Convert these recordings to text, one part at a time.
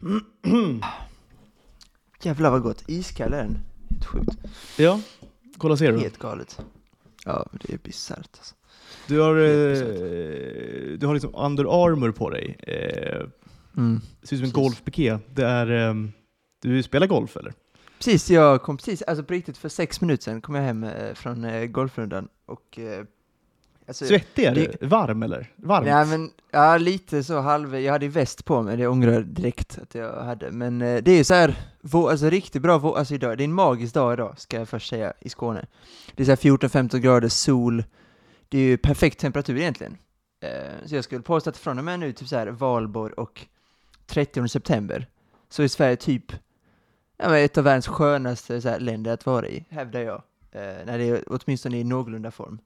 Jävlar vad gott. Iskall är den. Helt sjukt. Ja, kolla ser du. Helt galet. Ja, det är bisarrt alltså. Du har, eh, du har liksom Under Armour på dig. Eh, Mm. ser ut som en golfpiké. Det är, ehm, du spelar golf eller? Precis, jag kom precis, alltså på riktigt för sex minuter sedan kom jag hem eh, från eh, golfrundan och... Alltså, Svettig är det- du? Varm eller? Varmt? Nej men, ja lite så halv, jag hade väst på mig, det ångrar jag direkt att jag hade, men eh, det är ju så här, vå, alltså riktigt bra vå, alltså idag, det är en magisk dag idag, ska jag först säga, i Skåne. Det är så här 14-15 grader, sol, det är ju perfekt temperatur egentligen. Eh, så jag skulle påstå att från och med nu, typ så här valborg och 30 september, så är Sverige typ ja, ett av världens skönaste här, länder att vara i, hävdar jag. Eh, när det är åtminstone i någorlunda form.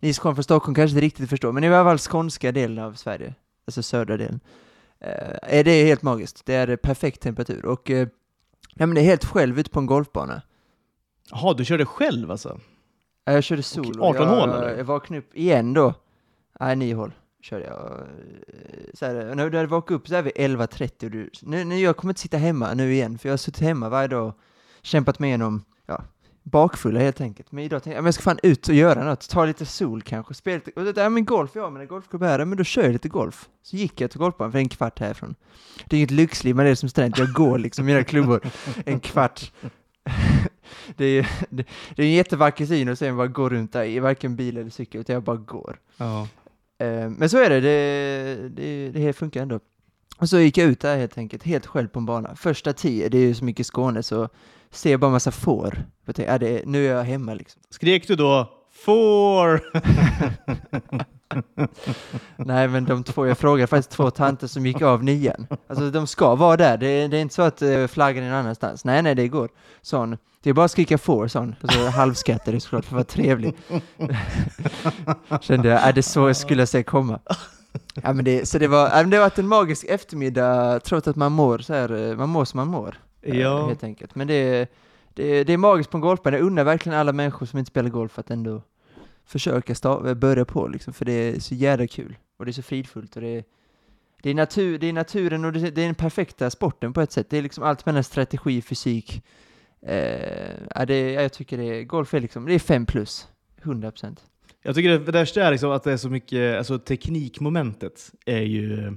Ni som kommer från Stockholm kanske inte riktigt förstår, men i alla fall skånska delen av Sverige, alltså södra delen, eh, är det helt magiskt. Det är perfekt temperatur och eh, ja, men det är helt själv ute på en golfbana. Jaha, du körde själv alltså? Ja, Jag körde sol Okej, 18 och hål, eller? jag vaknade upp igen då. Nej, 9 hål körde jag. Eh, Så här, när du hade vaknat upp så här vid 11.30 och du, nu, nu, jag kommer inte sitta hemma nu igen, för jag har suttit hemma varje dag och kämpat mig igenom, bakfulla helt enkelt. Men idag tänkte jag, ja, men jag ska fan ut och göra något, ta lite sol kanske, spela lite, och det, ja men golf, ja men en golfklubb här, men då kör jag lite golf. Så gick jag till golfbanan för en kvart härifrån. Det är inget lyxliv med det som student, jag går liksom mina klubbor en kvart. det, är, det, det är en jättevacker syn och sen bara gå runt där i varken bil eller cykel, utan jag bara går. Ja. Eh, Men så är det, det, det, det funkar ändå. Och så gick jag ut där helt enkelt, helt själv på en bana. Första tio, det är ju så mycket Skåne så ser jag bara massa får. Jag tänkte, ja, det nu är jag hemma liksom. Skrek du då får? Nej men de två, jag frågade faktiskt två tanter som gick av nian. Alltså de ska vara där, det, är- det är inte så att eh, flaggan är någon annanstans. Nej nej det går. Sån, det är bara att skrika får sån. Alltså halvskattade såklart för att vara trevlig. Kände jag, är det så jag skulle se komma? Ja, men det, så det var, det har varit en magisk eftermiddag trots att man mår så här, eh, man mår som man mår. Eh, Ja. Helt enkelt. Men det, det, det är magiskt på en golfbana. Jag unnar verkligen alla människor som inte spelar golf att ändå försöka sta- börja på liksom, för det är så jävla kul. Och det är så fridfullt och det är, det är, natur, det är naturen och det, det är den perfekta sporten på ett sätt. Det är liksom allt mellan strategi, fysik. Eh, ja, det, ja, jag tycker det är, golf är liksom, det är fem plus. 100 procent. Jag tycker det värsta är liksom att det är så mycket, alltså teknikmomentet är ju,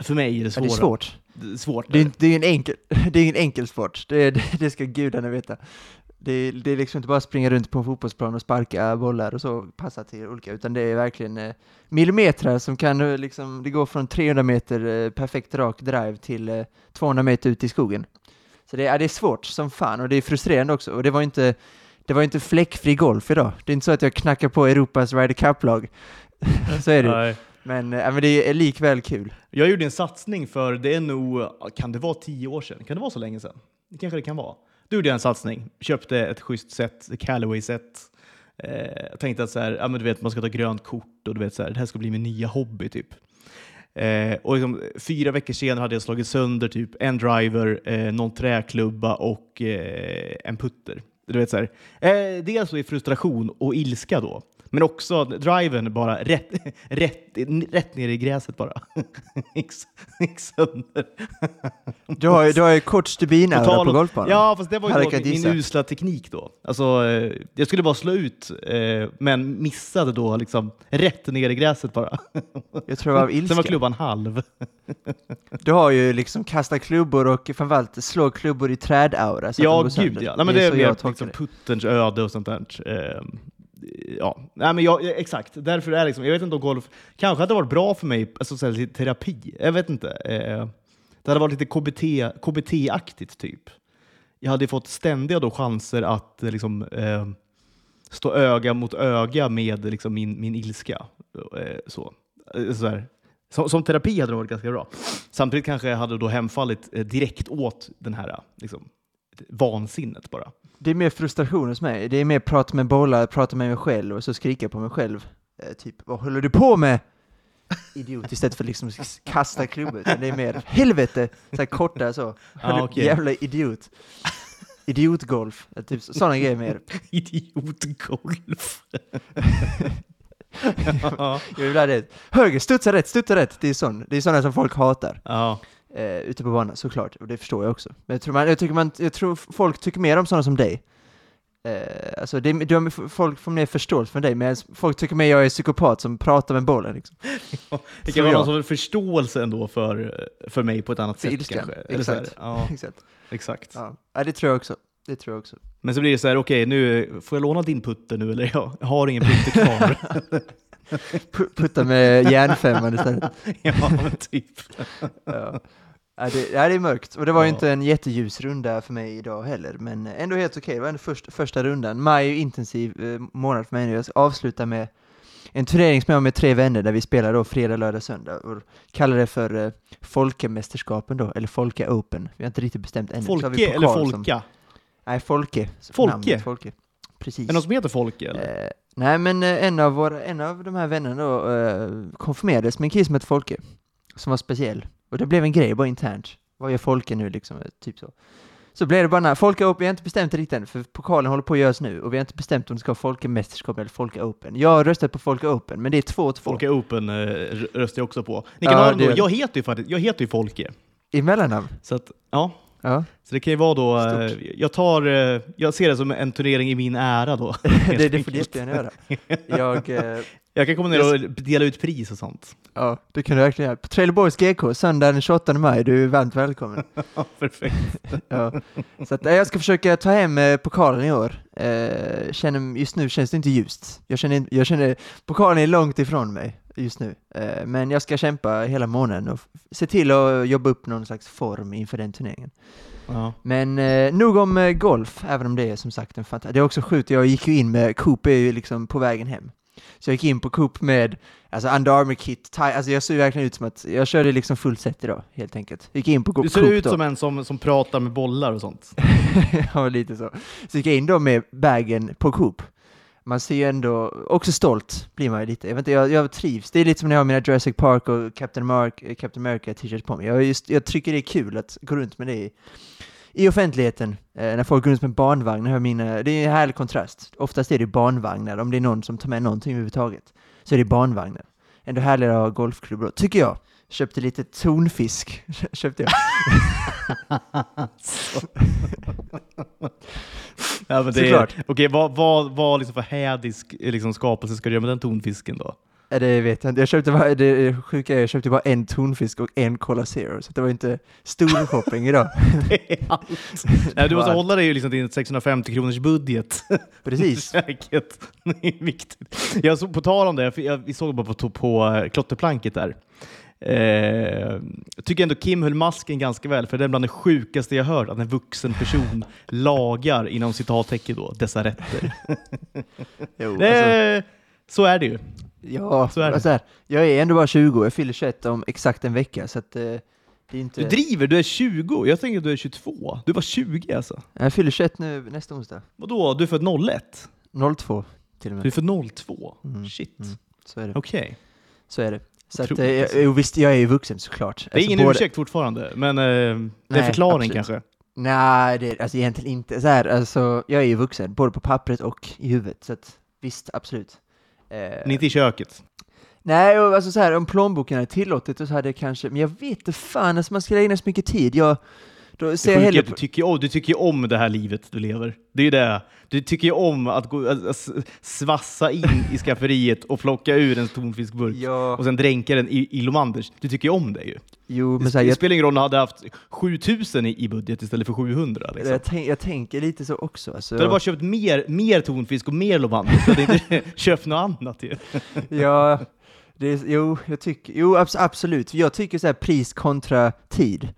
för mig är det Ja, svåra. det är svårt. Det är svårt. Det är, det är en enkel, det är en enkel sport, det, det, det ska gudarna veta. Det, är- det är liksom inte bara springa runt på en fotbollsplan och sparka bollar och så, passa till olika, utan det är verkligen eh, millimeter som kan eh, liksom, det går från 300 meter eh, perfekt rak drive till eh, 200 meter ut i skogen. Så det, ja, det är svårt som fan och det är frustrerande också, och det var inte, det var inte fläckfri golf idag. Det är inte så att jag knackar på Europas Ryder Cup-lag. så är det. Nej. Men, eh, men det är likväl kul. Jag gjorde en satsning för, det är nog, kan det vara tio år sedan? Kan det vara så länge sedan? Det kanske det kan vara. Då gjorde jag en satsning, köpte ett schysst set, Callaway-set. Eh, jag tänkte att så här, ja, men du vet, man ska ta grönt kort och du vet, så här, det här ska bli min nya hobby. typ. Eh, och liksom, fyra veckor senare hade jag slagit sönder typ en driver, eh, någon träklubba och eh, en putter. Du vet, så här. Eh, dels så alltså i frustration och ilska då, men också driven bara rätt, rätt, rätt ner i gräset bara. gick, sönder. Du har ju, du har ju kort stubinaura tal på golfbanan. Ja, fast det var ju då min, usla teknik då. Alltså, eh, jag skulle bara slå ut, eh, men missade då liksom rätt ner i gräset bara. Jag tror det var av Sen ilska. var klubban halv. Du har ju liksom kasta klubbor och framförallt slå klubbor i trädaura. Ja, gud ja. Nej, men det är, så jag mer liksom det. putterns öde och sånt där. Ja, Nej, men jag, eh, exakt. Därför är liksom, jag vet inte om golf kanske hade varit bra för mig, alltså så här, terapi. Jag vet inte. Eh, det hade varit lite KBT, KBT-aktigt typ. Jag hade fått ständiga då chanser att eh, liksom, eh, stå öga mot öga med liksom, min, min ilska. Eh, så. Eh, så här. Som, som terapi hade det varit ganska bra. Samtidigt kanske jag hade då hemfallit eh, direkt åt den här liksom, vansinnet bara. Det är mer frustration hos mig. Det är mer prata med bollar, prata med mig själv och så skrika på mig själv. Eh, typ, vad håller du på med? Idiot, istället för liksom kasta klubbor. utan Det är mer, helvete! Så här korta så. Du, okej. Jävla idiot. Idiotgolf. Typ, sådana grejer mer. Idiotgolf. ja. Jag vill ha det. Höger, studsa rätt, studsa rätt. Det är sådana som folk hatar. ja. Eh, ute på banan, såklart. Och det förstår jag också. Men jag tror, man, jag, tycker man, jag tror folk tycker mer om sådana som dig. Eh, alltså det, de, folk får mer förståelse för dig, men folk tycker mer jag är psykopat som pratar med bollen. Liksom. Det Tror kan vara någon sorts förståelse ändå för, för mig på ett annat För sätt ilskan, kanske. Eller så exakt. ja, Exakt. exakt. Ja. ja, det tror jag också. Det tror jag också. Men så blir det så här, okej nu får jag låna din putter nu eller jag har ingen putter kvar. Pu- Putta med järnfemman istället. ja, men typ. Ja. Ja, det, ja, det är mörkt. Och det var ju Ja. inte en jätteljus runda för mig idag heller, men ändå helt okej. Det var ändå först, första rundan. Maj är ju intensiv eh, månad för mig nu. Jag ska avsluta med en turnering som jag har med tre vänner där vi spelar då fredag, lördag, söndag. Och kallar det för eh, Folkemästerskapen då, eller Folke Open. Vi har inte riktigt bestämt ännu. Folke eller pokal som- Folka? Nej, Folke. Folke? Namnet Folke. Precis. Är det någon som heter Folke eller? Eh, nej, men eh, en av, våra, en av de här vännerna då eh, konfirmerades med en kille som hette Folke, som var speciell. Och det blev en grej bara internt. Vad gör Folke nu liksom? Typ så. Så blev det bara, när Folke Open, vi har inte bestämt det riktigt än, för pokalen håller på att göras nu, och vi har inte bestämt om det ska vara Folkemästerskap eller Folke Open. Jag har röstat på Folke Open, men det är 2-2. Folke Open eh, röstar jag också på. Ni kan Ja, ha den då, det- jag heter ju faktiskt, jag heter ju Folke. I mellannamn. Så att, ja. Ja, Så det kan ju vara då, eh, jag tar, eh, jag ser det som en turnering i min ära då. det, det får du jättegärna göra. Jag, eh, Jag kan komma ner och dela ut pris och sånt. ja, det kan du verkligen göra. På Trailerborgs GK, söndag den 28 maj, du är varmt välkommen. Perfekt. Ja. Så att, eh, jag ska försöka ta hem eh, pokalen i år. Eh, känner, just nu känns det inte ljust. Jag känner, jag känner pokalen är långt ifrån mig just nu. Eh, men jag ska kämpa hela månaden och se till att jobba upp någon slags form inför den turneringen. Ja. Men eh, nog om eh, golf, även om det är som sagt en fantastisk... Det är också sjukt, jag gick ju in med, Coop är ju liksom på vägen hem. Så jag gick in på Coop med, alltså Under kit, tie, alltså jag såg verkligen ut som att, jag körde liksom full set idag, helt enkelt. Gick in på Coop Du ser ut då. som en som, som pratar med bollar och sånt. ja, lite så. Så gick jag in då med bagen på Coop. Man ser ju ändå, också stolt blir man ju lite. Jag, vet inte, jag, jag trivs, det är lite som när jag har mina Jurassic Park och Captain, Mark, eh, Captain America t-shirts på mig. Jag, just, jag tycker det är kul att gå runt med det i, i offentligheten. Eh, när folk går runt med barnvagnar, mina, det är en härlig kontrast. Oftast är det barnvagnar, om det är någon som tar med någonting överhuvudtaget. Så är det barnvagnar. Ändå härligare att ha golfklubbor, tycker jag. Köpte lite tonfisk, köpte jag. Ja, men det Såklart. är, okej, vad, vad, vad liksom för hädisk liksom, skapelse ska du göra med den tonfisken då? Det vet jag inte. Jag köpte bara, det sjuka är, jag köpte bara en tonfisk och en Cola Zero, så det var inte stor shopping idag. Det är allt. Nej, du måste Allt. hålla dig liksom till en 650 kronors budget. Precis. Säkert. Det är viktigt. Jag såg, på tal om det, jag, såg bara på, på eh, klotterplanket där. Eh, jag tycker ändå Kim höll masken ganska väl, för det är bland det sjukaste jag hört att en vuxen person lagar, inom citattecken då, dessa rätter. Jo, alltså, så är det ju. Ja, så är det. alltså här, jag är ändå bara 20, jag fyller 21 om exakt en vecka, så att eh, det är inte... Du driver, du är 20. Jag tänker att du är 22. Du var 20 alltså. Jag fyller 21 nu nästa onsdag. Vadå, du är född 01? 02 till och Du är med. född 02? Mm, Shit. mm. Så är det. Okej. Så är det. Så att, eh, alltså. jo, visst, jag är ju vuxen såklart. Det är Alltså, ingen både- ursäkt fortfarande, men eh, det är en Nej, förklaring absolut. kanske. Nej, det är alltså egentligen inte. Så här, alltså, jag är ju vuxen, både på pappret och i huvudet, så att visst, absolut. Eh, inte i köket. Nej, och alltså så här, om plånboken hade tillåtit så hade jag kanske, men jag vet inte fan, alltså man ska lägga ner så mycket tid. Jag, då Det ser jag hellre du tycker, om, du tycker om det här livet du lever. Det är det. Du tycker ju om att gå, att, svassa in i skafferiet och plocka ur en tonfiskburk ja, och sen dränka den i, i Lomanders. Du tycker ju om det ju. jo, Det, men så här, det jag, spelar ingen roll om du hade haft 7000 i, i budget istället för 700. Liksom. jag, tänk, jag tänker lite så också. Alltså, Du hade bara köpt mer, mer tonfisk och mer Lomanders. Du hade inte köpt något annat ju. ja, det jo, jag tycker, jo, abs, absolut. Jag tycker så här pris kontra tid.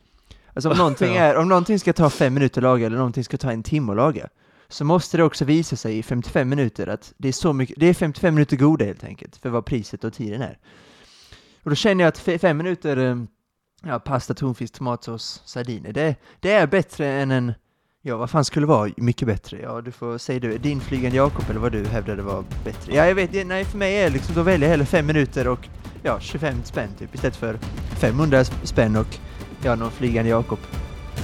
Alltså om någonting, är, om någonting ska ta fem minuter att laga eller någonting ska ta en timme att laga, så måste det också visa sig i 55 minuter att det är så mycket, det är 55 minuter goda helt enkelt, för vad priset och tiden är. Och då känner jag att fe- fem minuter eh, ja, pasta, tonfisk, tomatsås, sardiner, det, det är bättre än en, ja vad fan skulle vara mycket bättre? Ja, du får säga du, din flygande Jakob eller vad du hävdade var bättre. Ja, jag vet, nej för mig är liksom, då väljer jag hellre fem minuter och ja, 25 spänn typ, istället för 500 spänn och ja, någon flygande Jakob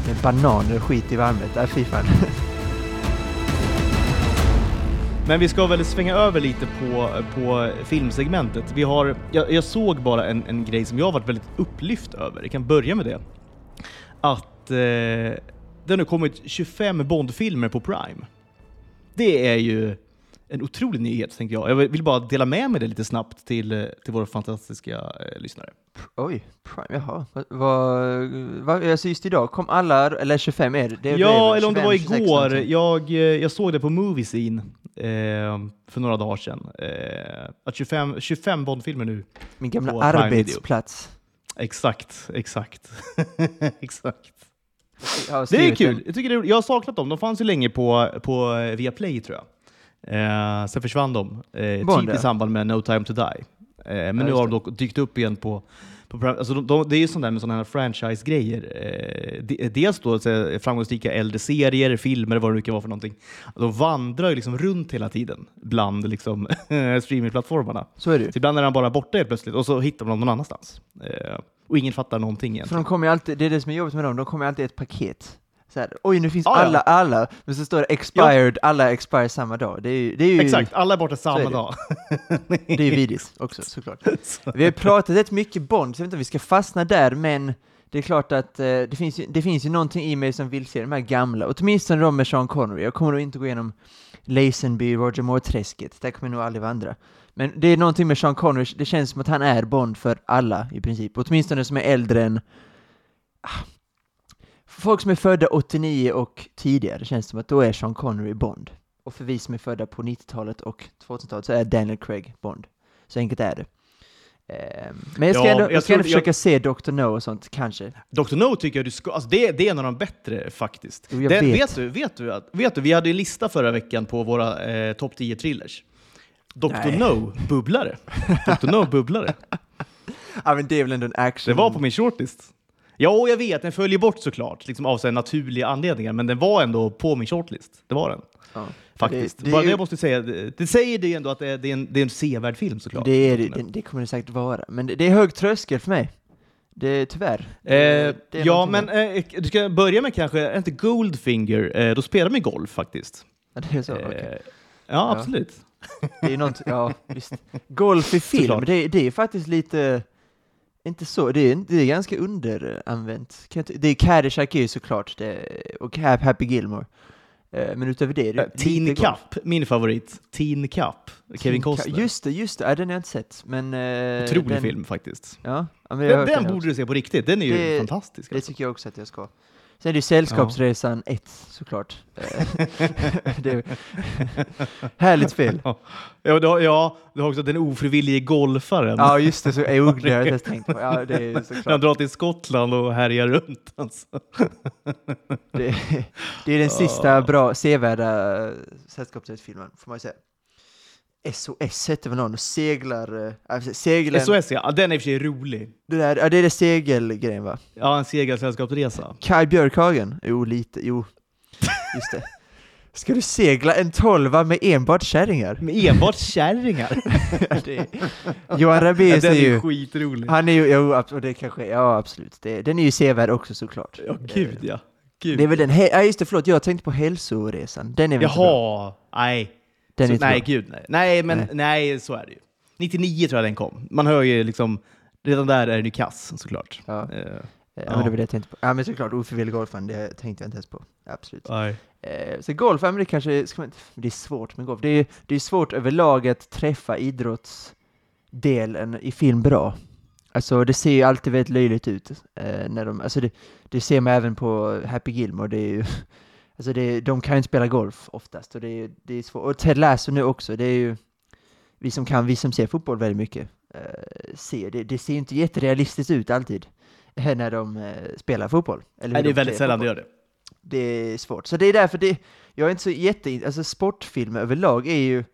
med bananer och skit i varmet. Äh, fy fan. Men vi ska väl svänga över lite på, på filmsegmentet. Vi har, jag, jag såg bara en, en grej som jag har varit väldigt upplyft över. Jag kan börja med det. att eh, det har nu kommit 25 Bondfilmer på Prime. Det är ju en otrolig nyhet, tänker jag. Jag vill bara dela med mig det lite snabbt till, till våra fantastiska eh, lyssnare. Oj, Prime, jaha. Vad, vad, vad, alltså just idag, kom alla, eller 25 är det? det Ja, eller om det var 25, 26 igår. Jag, eh, jag såg det på Moviescene eh, för några dagar sedan. Eh, att 25, 25 Bond-filmer nu. Min gamla arbetsplats. Exakt, exakt. exakt. Det är kul. Jag, tycker det, jag har saknat dem. De fanns ju länge på, på eh, Viaplay tror jag. Eh, sen försvann de, eh, Bond, typ i ja. samband med No Time To Die. Eh, men nu just har de dock dykt upp igen på, på alltså de, de, Det är ju sånt där med sådana här franchise-grejer. Eh, de- dels då så framgångsrika äldre serier, filmer, vad det nu kan vara för någonting. De vandrar ju liksom runt hela tiden bland liksom, streamingplattformarna. Så är det ju. Så ibland är de bara borta helt plötsligt och så hittar de dem någon annanstans. Eh, och ingen fattar någonting egentligen. de kommer alltid, det är det som är jobbigt med dem, de kommer alltid i ett paket. Så här, Oj, nu finns Ah, ja. alla, alla, men så står det expired, alla expire samma dag. Det är ju, det är ju, Exakt, alla är borta är samma det. dag. Det är ju vidrigt också såklart. Vi har pratat rätt mycket Bond, så jag vet inte om vi ska fastna där, men det är klart att eh, det, finns ju, det finns ju någonting i mig som vill se de här gamla, åtminstone de med Sean Connery. Jag kommer nog inte gå igenom Lazenby, Roger Moore-träsket, där kommer jag nog aldrig vandra. Men det är någonting med Sean Connery, det känns som att han är Bond för alla i princip, åtminstone som är äldre än ah, Folk som är födda 89 och tidigare känns det som att då är Sean Connery Bond. Och för vi som är födda på 90-talet och 2000-talet så är Daniel Craig Bond. Så enkelt är det. Ehm, Men jag ska Ja, ändå, jag jag ska ändå försöka se Dr. No och sånt, kanske. Dr. No tycker jag du ska... Alltså det, det är en av de bättre faktiskt. Jo, jag Den, vet. vet. du, vet, du, att- vet du, vi hade en lista förra veckan på våra eh, topp 10 thrillers. Dr. No, bubblare. Dr. No, bubblare. Ja men det är väl ändå en action. Det var på min shortlist. Ja, jag vet, den följer bort såklart, liksom av så naturliga anledningar, men den var ändå på min shortlist. Det var den. Ja. Faktiskt. Det, det, Bara det jag måste säga, det, säger det ändå att det är, en, det är en sevärd film såklart. det, är, det, det kommer det säkert vara. Men det, det är hög tröskel för mig. Det är tyvärr. Eh, ja, men med- eh, du ska börja med kanske, är inte Goldfinger, eh, då spelar ju golf faktiskt. Ja, det är så, Eh, okej. Ja, absolut. Det är något, ja visst. Golf i film, det, det är faktiskt lite, inte så, det är, det är ganska underanvänt. Det är Caddyshack är ju såklart, det, och Hap- Happy Gilmore. Eh, Men utöver det det Eh, Teen. Cup, min favorit. Teen Cup, Kevin Costner. Just det, just det, ja, den har jag inte sett. Men, eh, Otrolig den, film faktiskt. Ja, men Den, den borde du se på riktigt, den är ju Det- fantastisk. Det Alltså. tycker jag också att jag ska. Sen är det ju Sällskapsresan 1 såklart. Eh, det är härligt fel. Ja, du har, ja, du har också den ofrivillige golfaren. Ja just det, så är har jag inte tänkt på. Ja, det är ju Han såklart. drar till Skottland och härjar runt. Alltså. Det, det är den sista bra, sevärda Sällskapsresefilmen, får man ju säga. SOS hette väl någon seglar... Alltså, segeln, SOS ja, den är i och för sig rolig. det, där, ja, det är det segelgrejen va? Ja, en segelsällskapsresa. Kaj Björkhagen? Jo, lite, jo. Just det. Ska du segla en tolva med enbart kärringar? Med enbart kärringar. Är- Johan Ja, Rabaeus den är är ju... skitrolig. Han är ju, jo, och det kanske, ja absolut. Det, den är ju sevärd också såklart. Ja, gud ja. Gud. Det är väl den, ja just det, förlåt, jag tänkte på hälsoresan. Den är väl? Jaha, nej. Den är så, inte nej, bra. gud nej. Nej, men Nej. nej. så är det ju. 99 tror jag den kom. Man hör ju liksom, redan där är den ju kass såklart. Ja. Eh, Ja, Ja. men det var det jag tänkte på. Ja men såklart, ofrivillig golfan, det tänkte jag inte ens på. Absolut. nej. Eh, så golf, men det kanske, ska man, det är svårt med golf. Det är, det är svårt överlag att träffa idrottsdelen i film bra. Alltså det ser ju alltid väldigt löjligt ut. Eh, när de, alltså det, det ser man även på Happy Gilmore, det är ju, alltså det, de kan ju inte spela golf oftast och det är, det är svårt. Och Ted Lasso nu också, det är ju, vi som kan, vi som ser fotboll väldigt mycket, eh, ser, det, det ser ju inte jätterealistiskt ut alltid eh, när de eh, spelar fotboll. Eller nej, det är de väldigt spelar sällan det fotboll gör det. det är svårt. Så det är därför det, jag är inte så jätte, alltså sportfilmer överlag är ju,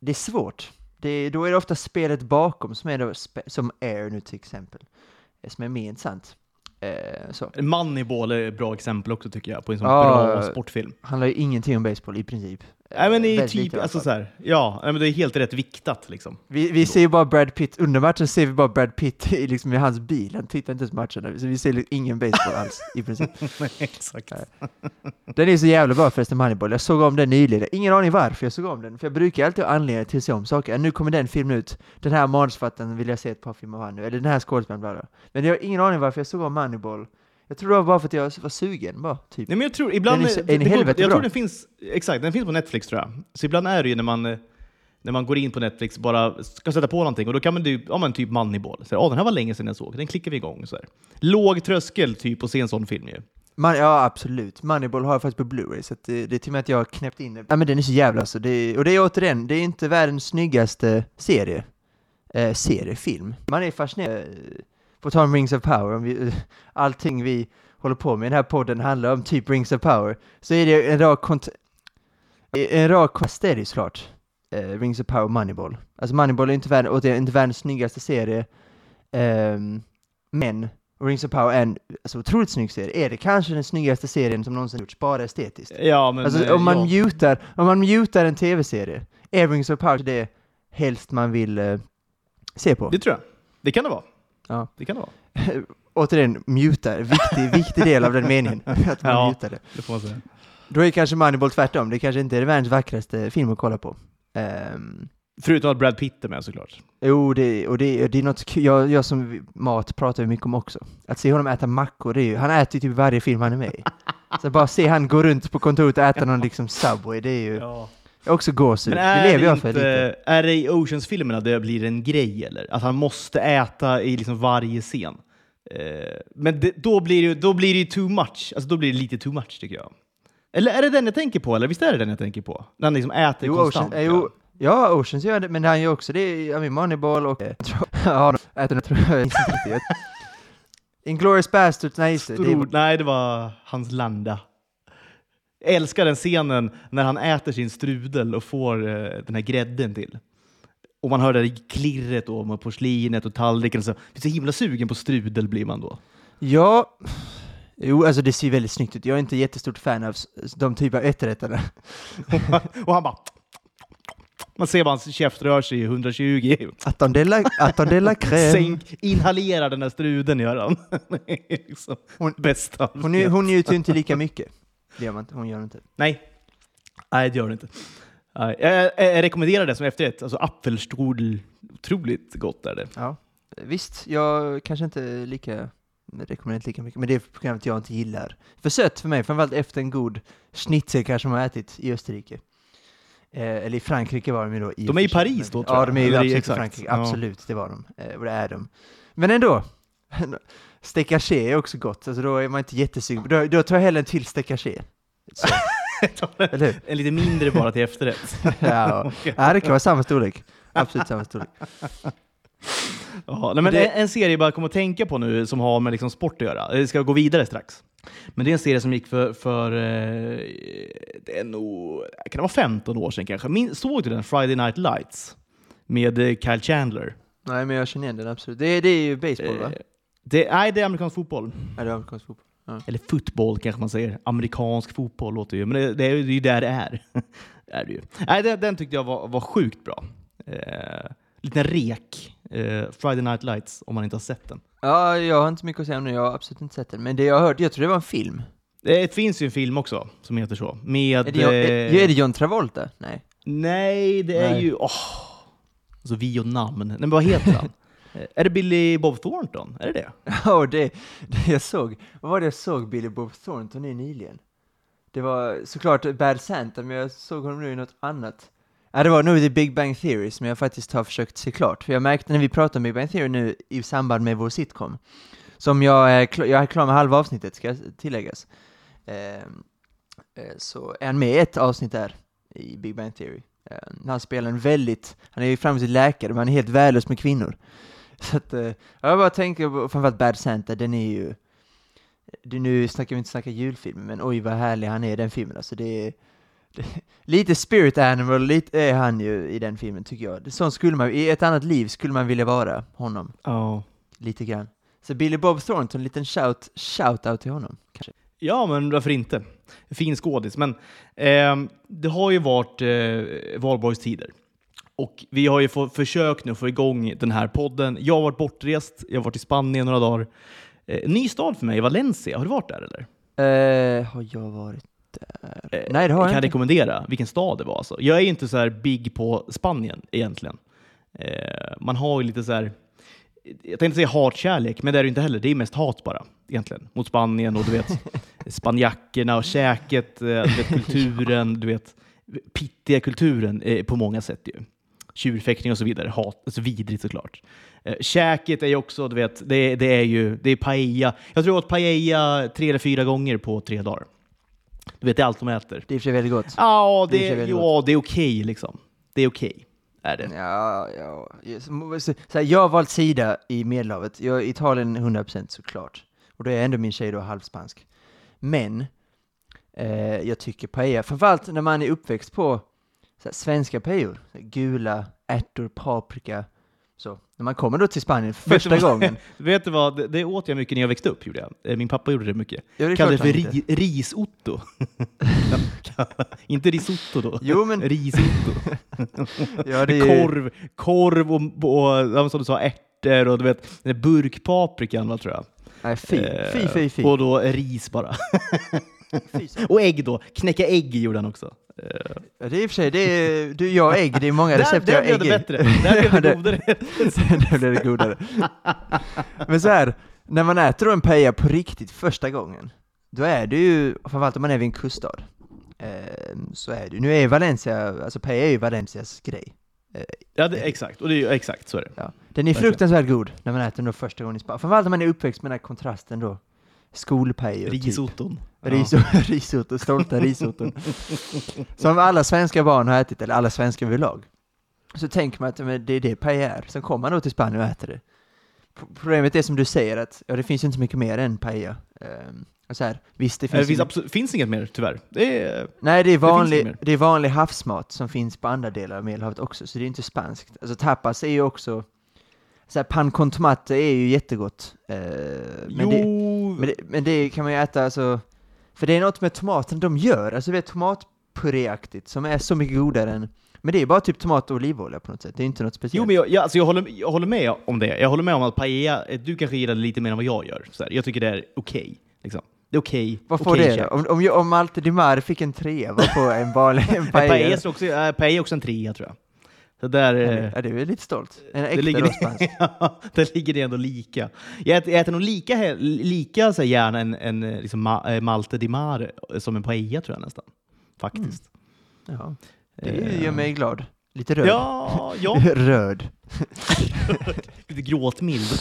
det är svårt. Det, då är det ofta spelet bakom som är då, som Air nu till exempel, eh, som är mer intressant. Eh, så. Moneyball är ett bra exempel också tycker jag, på en sån Ja, bra sportfilm. Handlar ju ingenting om baseball i princip. Nej men det är Väldigt typ, alltså så här, ja, men det är helt rätt viktat liksom. Vi, vi ser ju bara Brad Pitt, under matchen ser vi bara Brad Pitt i, liksom, i hans bil, han tittar inte ens matcherna, så vi ser liksom ingen baseball alls i princip. Nej, exakt. Den är så jävla bra förresten, Moneyball. Jag såg om den nyligen. Ingen aning varför jag såg om den, för jag brukar alltid ha anledning till att se om saker. Nu kommer den filmen ut, den här manusförfattaren vill jag se ett par filmer av nu, eller den här skådespelaren, bla bla. Men jag har ingen aning varför jag såg om Moneyball Jag tror det var bara för att jag var sugen bara, typ. Nej, men jag tror ibland... Den är så- det- en i det helvete jag bra. tror den finns, exakt, den finns på Netflix tror jag. Så ibland är det ju när man, eh, när man går in på Netflix bara ska sätta på någonting och då kan man du, ja men typ Moneyball. Så, ja, den här var länge sedan jag såg, den klickar vi igång. Så här. Låg tröskel typ att se en sån film ju. Man, ja, absolut. Moneyball har jag faktiskt på Blu-ray, så det, det är till och med att jag har knäppt in det. Ja, men den är så jävla alltså. Det, och det är återigen, det är inte världens snyggaste serie. Eh, seriefilm. Man är fascinerad. Eh, På tal om Rings of Power, om vi, allting vi håller på med i den här podden handlar om typ Rings of Power, så är det en rak kont- en rak kontrast är det ju såklart. Eh, Rings of Power Moneyball. Alltså Moneyball är inte, värld, återigen, inte världens snyggaste serie, ehm, men Rings of Power är en alltså, otroligt snygg serie. Är det kanske den snyggaste serien som någonsin gjorts, bara estetiskt? Ja, men... Alltså eh, om man, ja. mutar, om man mutar en tv-serie, är Rings of Power det helst man vill eh, se på? Det tror jag. Det kan det vara. Ja. Det kan det vara. Återigen, muta, viktig, viktig del av den meningen, att man Ja. mutar det. Det får man säga. Då är kanske Moneyball tvärtom, det kanske inte är världens vackraste film att kolla på. Ehm, Förutom att Brad Pitt är med såklart. Jo, det, och det, det är något. Jag, jag som mat pratar mycket om också. Att se honom äta mackor, det är ju, han äter ju typ varje film han är med i. Så bara se han gå runt på kontoret och äta någon liksom Subway, det är ju Ja. Också gåshud. Men Det är lever det, jag för inte, lite. är det i Oceans-filmerna det blir en grej eller? Att han måste äta i liksom varje scen? Eh, men det, då, blir det, då blir det ju too much. Alltså då blir det lite too much tycker jag. Eller är det den jag tänker på? Eller visst är det den jag tänker på? När han liksom äter Jo, konstant. Ocean, eh, jo, ja, Oceans gör det, men han gör också det i Moneyball och... eh, Ja, de äter det tror jag inte riktigt. Basterds, nej just det. är, nej, det var hans landa. Jag älskar den scenen när han äter sin strudel och får eh, den här grädden till. Och man hör det där klirret då med porslinet och tallriken. Så, så himla sugen på strudel blir man då. ja, jo, alltså det ser väldigt snyggt ut. Jag är inte jättestort fan av de typer av efterrätterna. och han bara... Man ser bara hans käft rör sig i 120. Atton de la, atton de la crème. Sänk, inhalerar den där strudeln gör han. Det är liksom Hon- bästa. Hon, är- hon njuter ju inte lika mycket. Det gör man inte, hon gör inte. Nej. Nej, det gör det inte. Nej. Jag, jag, jag rekommenderar det som efterrätt. Alltså apfelstrudel. Otroligt gott är det. Ja. Visst, jag kanske inte lika rekommenderar inte lika mycket, men det är programmet jag inte gillar. För sött för mig, framförallt efter en god schnitzel kanske man har ätit i Österrike. Eh, eller i Frankrike var de ju då. i De är i Paris då, tror Ja, jag. de är ju i- absolut i exakt. Frankrike. Ja. Absolut, det var de. Eh, och det är de. Men ändå. Stekaché är också gott, alltså då är man inte jättesugen. Då, då tar jag hellre en till Eller hur? en lite mindre bara till efterrätt. Ja, ja, det kan vara samma storlek. Absolut samma storlek. Ja, men Det- en, en serie jag bara kommer att tänka på nu som har med liksom sport att göra. Det ska gå vidare strax. Men det är en serie som gick för, för eh, det är nog, kan det vara 15 år sedan kanske? Min, såg du den? Friday Night Lights? Med eh, Kyle Chandler. Nej, men jag känner igen den absolut. Det, det är ju baseball, va? Det, nej, det är amerikansk fotboll. Ja, det är amerikansk fotboll. Eller fotboll kanske man säger. Amerikansk fotboll låter ju, men det, det är ju det är där det är. är det ju. Nej, den, den tyckte jag var, var sjukt bra. Eh, liten rek. Eh, Friday Night Lights, om man inte har sett den. Ja, jag har inte mycket att säga om nu, jag har absolut inte sett den. Men det jag har hört, jag tror det var en film. Det finns ju en film också som heter så. Med... Är det, John, är, eh, är det John Travolta? Nej. Nej, det är Nej. ju... Åh, alltså vi och namn. Nej, men vad heter han? Är det Billy Bob Thornton? Är det det? Ja, det, det jag såg, vad var det jag såg Billy Bob Thornton i nyligen? Det var såklart Bad Santa, men jag såg honom nu i något annat. Ja, det var nog The Big Bang Theory som jag faktiskt har försökt se klart. För jag märkte när vi pratade om Big Bang Theory nu i samband med vår sitcom, som jag är, jag är klar med halva avsnittet, ska tilläggas. Ehm, eh, så är han med i ett avsnitt där i Big Bang Theory. Eh, han spelar en väldigt, han är ju framgångsrik läkare, men han är helt värdelös med kvinnor. Så att, eh, jag bara tänker på framförallt Bad Santa, den är ju, det, nu snackar vi inte snacka julfilm, men oj vad härlig han är i den filmen. Alltså det är, det, lite spirit animal, lite är han ju i den filmen tycker jag. Sån skulle man, i ett annat liv skulle man vilja vara honom, Ja. lite grann. Så Billy Bob Thornton, en liten shout, shout out till honom, kanske. Ja, men varför inte? Fin skådis. Men ehm, det har ju varit eh, valborgstider. Och vi har ju få, försökt nu få igång den här podden. Jag har varit bortrest, jag har varit i Spanien några dagar. Eh, ny stad för mig, Valencia. Har du varit där eller? Eh, har jag varit där? Eh, Nej, det har jag kan inte. rekommendera vilken stad det var. Alltså. Jag är inte så här big på Spanien egentligen. Eh, man har ju lite så här... jag tänkte säga hatkärlek, men det är det inte heller. Det är mest hat bara, egentligen. Mot Spanien och du vet, spanjackerna och käket, eh, du vet, kulturen, du vet, pittiga kulturen eh, på många sätt ju. Tjurfäktning och så vidare. Hat, alltså vidrigt såklart. Eh, käket är ju också, du vet, det, det är ju, det är paella. Jag tror jag åt paella tre eller fyra gånger på tre dagar. Du vet, det är allt de äter. Det är i och för sig väldigt gott. Ja, Det är det, väldigt ja, det är okej liksom. Det är okej, är det. Ja, ja. Så, här, jag har valt sida i Medelhavet. Jag är Italien 100% såklart. Och då är ändå min tjej då halvspansk. Men eh, jag tycker paella, framförallt när man är uppväxt på här, svenska här, gula ärtor, paprika, så. När man kommer då till Spanien Vet första vad- gången. Vet du vad, det, det åt jag mycket när jag växte upp. Gjorde jag. Eh, Min pappa gjorde det mycket. Ja, det Kallade det för ri, risotto. inte risotto då. Jo, men- Risotto. Ja, det är Korv, korv och, och som du sa, ärtor och du vet, burkpaprikan tror jag. Nej, fy, Eh, fy, fy, fy. Och då ris bara. Och ägg då. Knäcka ägg gjorde han också. Ja, det är i och för sig, det är, du, jag har ägg, det är många Där, recept jag där har blev ägg det bättre. Där blev det godare. Där blev det godare. Men så här, när man äter en paella på riktigt första gången, då är det ju, framförallt om man är vid en kuststad, eh, så är det Nu är Valencia, alltså paella är ju Valencias grej. Ja, det, exakt. Och det är ju exakt så är det. Ja. Den är fruktansvärt god när man äter den då första gången i Spanien. Framförallt om man är uppväxt med den här kontrasten då. Skolpaella typ. Ja. Riso, risotto, stolta risotton. Som alla svenska barn har ätit, eller alla svenskar överlag. Så tänker man att men det är det paella är. Sen kommer man då till Spanien och äter det. Problemet är som du säger att ja, det finns ju inte så mycket mer än paella. Um, och så här, visst, det Det finns, finns, ju- absolut, finns inget mer tyvärr. Det är, Nej, det är, finns vanlig, mer. det är vanlig havsmat som finns på andra delar av Medelhavet också, så det är inte spanskt. Alltså tapas är ju också, så här, pan con tomate är ju jättegott. eh, men, det, men, det, men det kan man ju äta alltså, för det är något med tomaten de gör, alltså det är tomatpuréaktigt som är så mycket godare än, men det är bara typ tomat och olivolja på något sätt, det är inte något speciellt. Jo, men jag, jag, alltså jag, håller, jag håller med om det. Jag håller med om att paella, eh, du kanske gillar det lite mer än vad jag gör. Så här, jag tycker det är okej. liksom. Det är okej. vad får okej det då? Om, om, om Malte Di Mare fick en trea, vad får en vanlig en Paella paella? är också, äh, paella också en trea tror jag. Så där, eh, Ja, det är lite stolt. En det äkta ligger, då spansk. ja, där ligger det ändå lika. Jag äter, jag äter nog lika, lika så här, gärna en, en eh, liksom, ma, eh, Malte di Mare som en paella tror jag nästan. Faktiskt. Ja, det Eh, gör mig glad. Lite röd. Ja, ja. Röd. Lite gråtmild.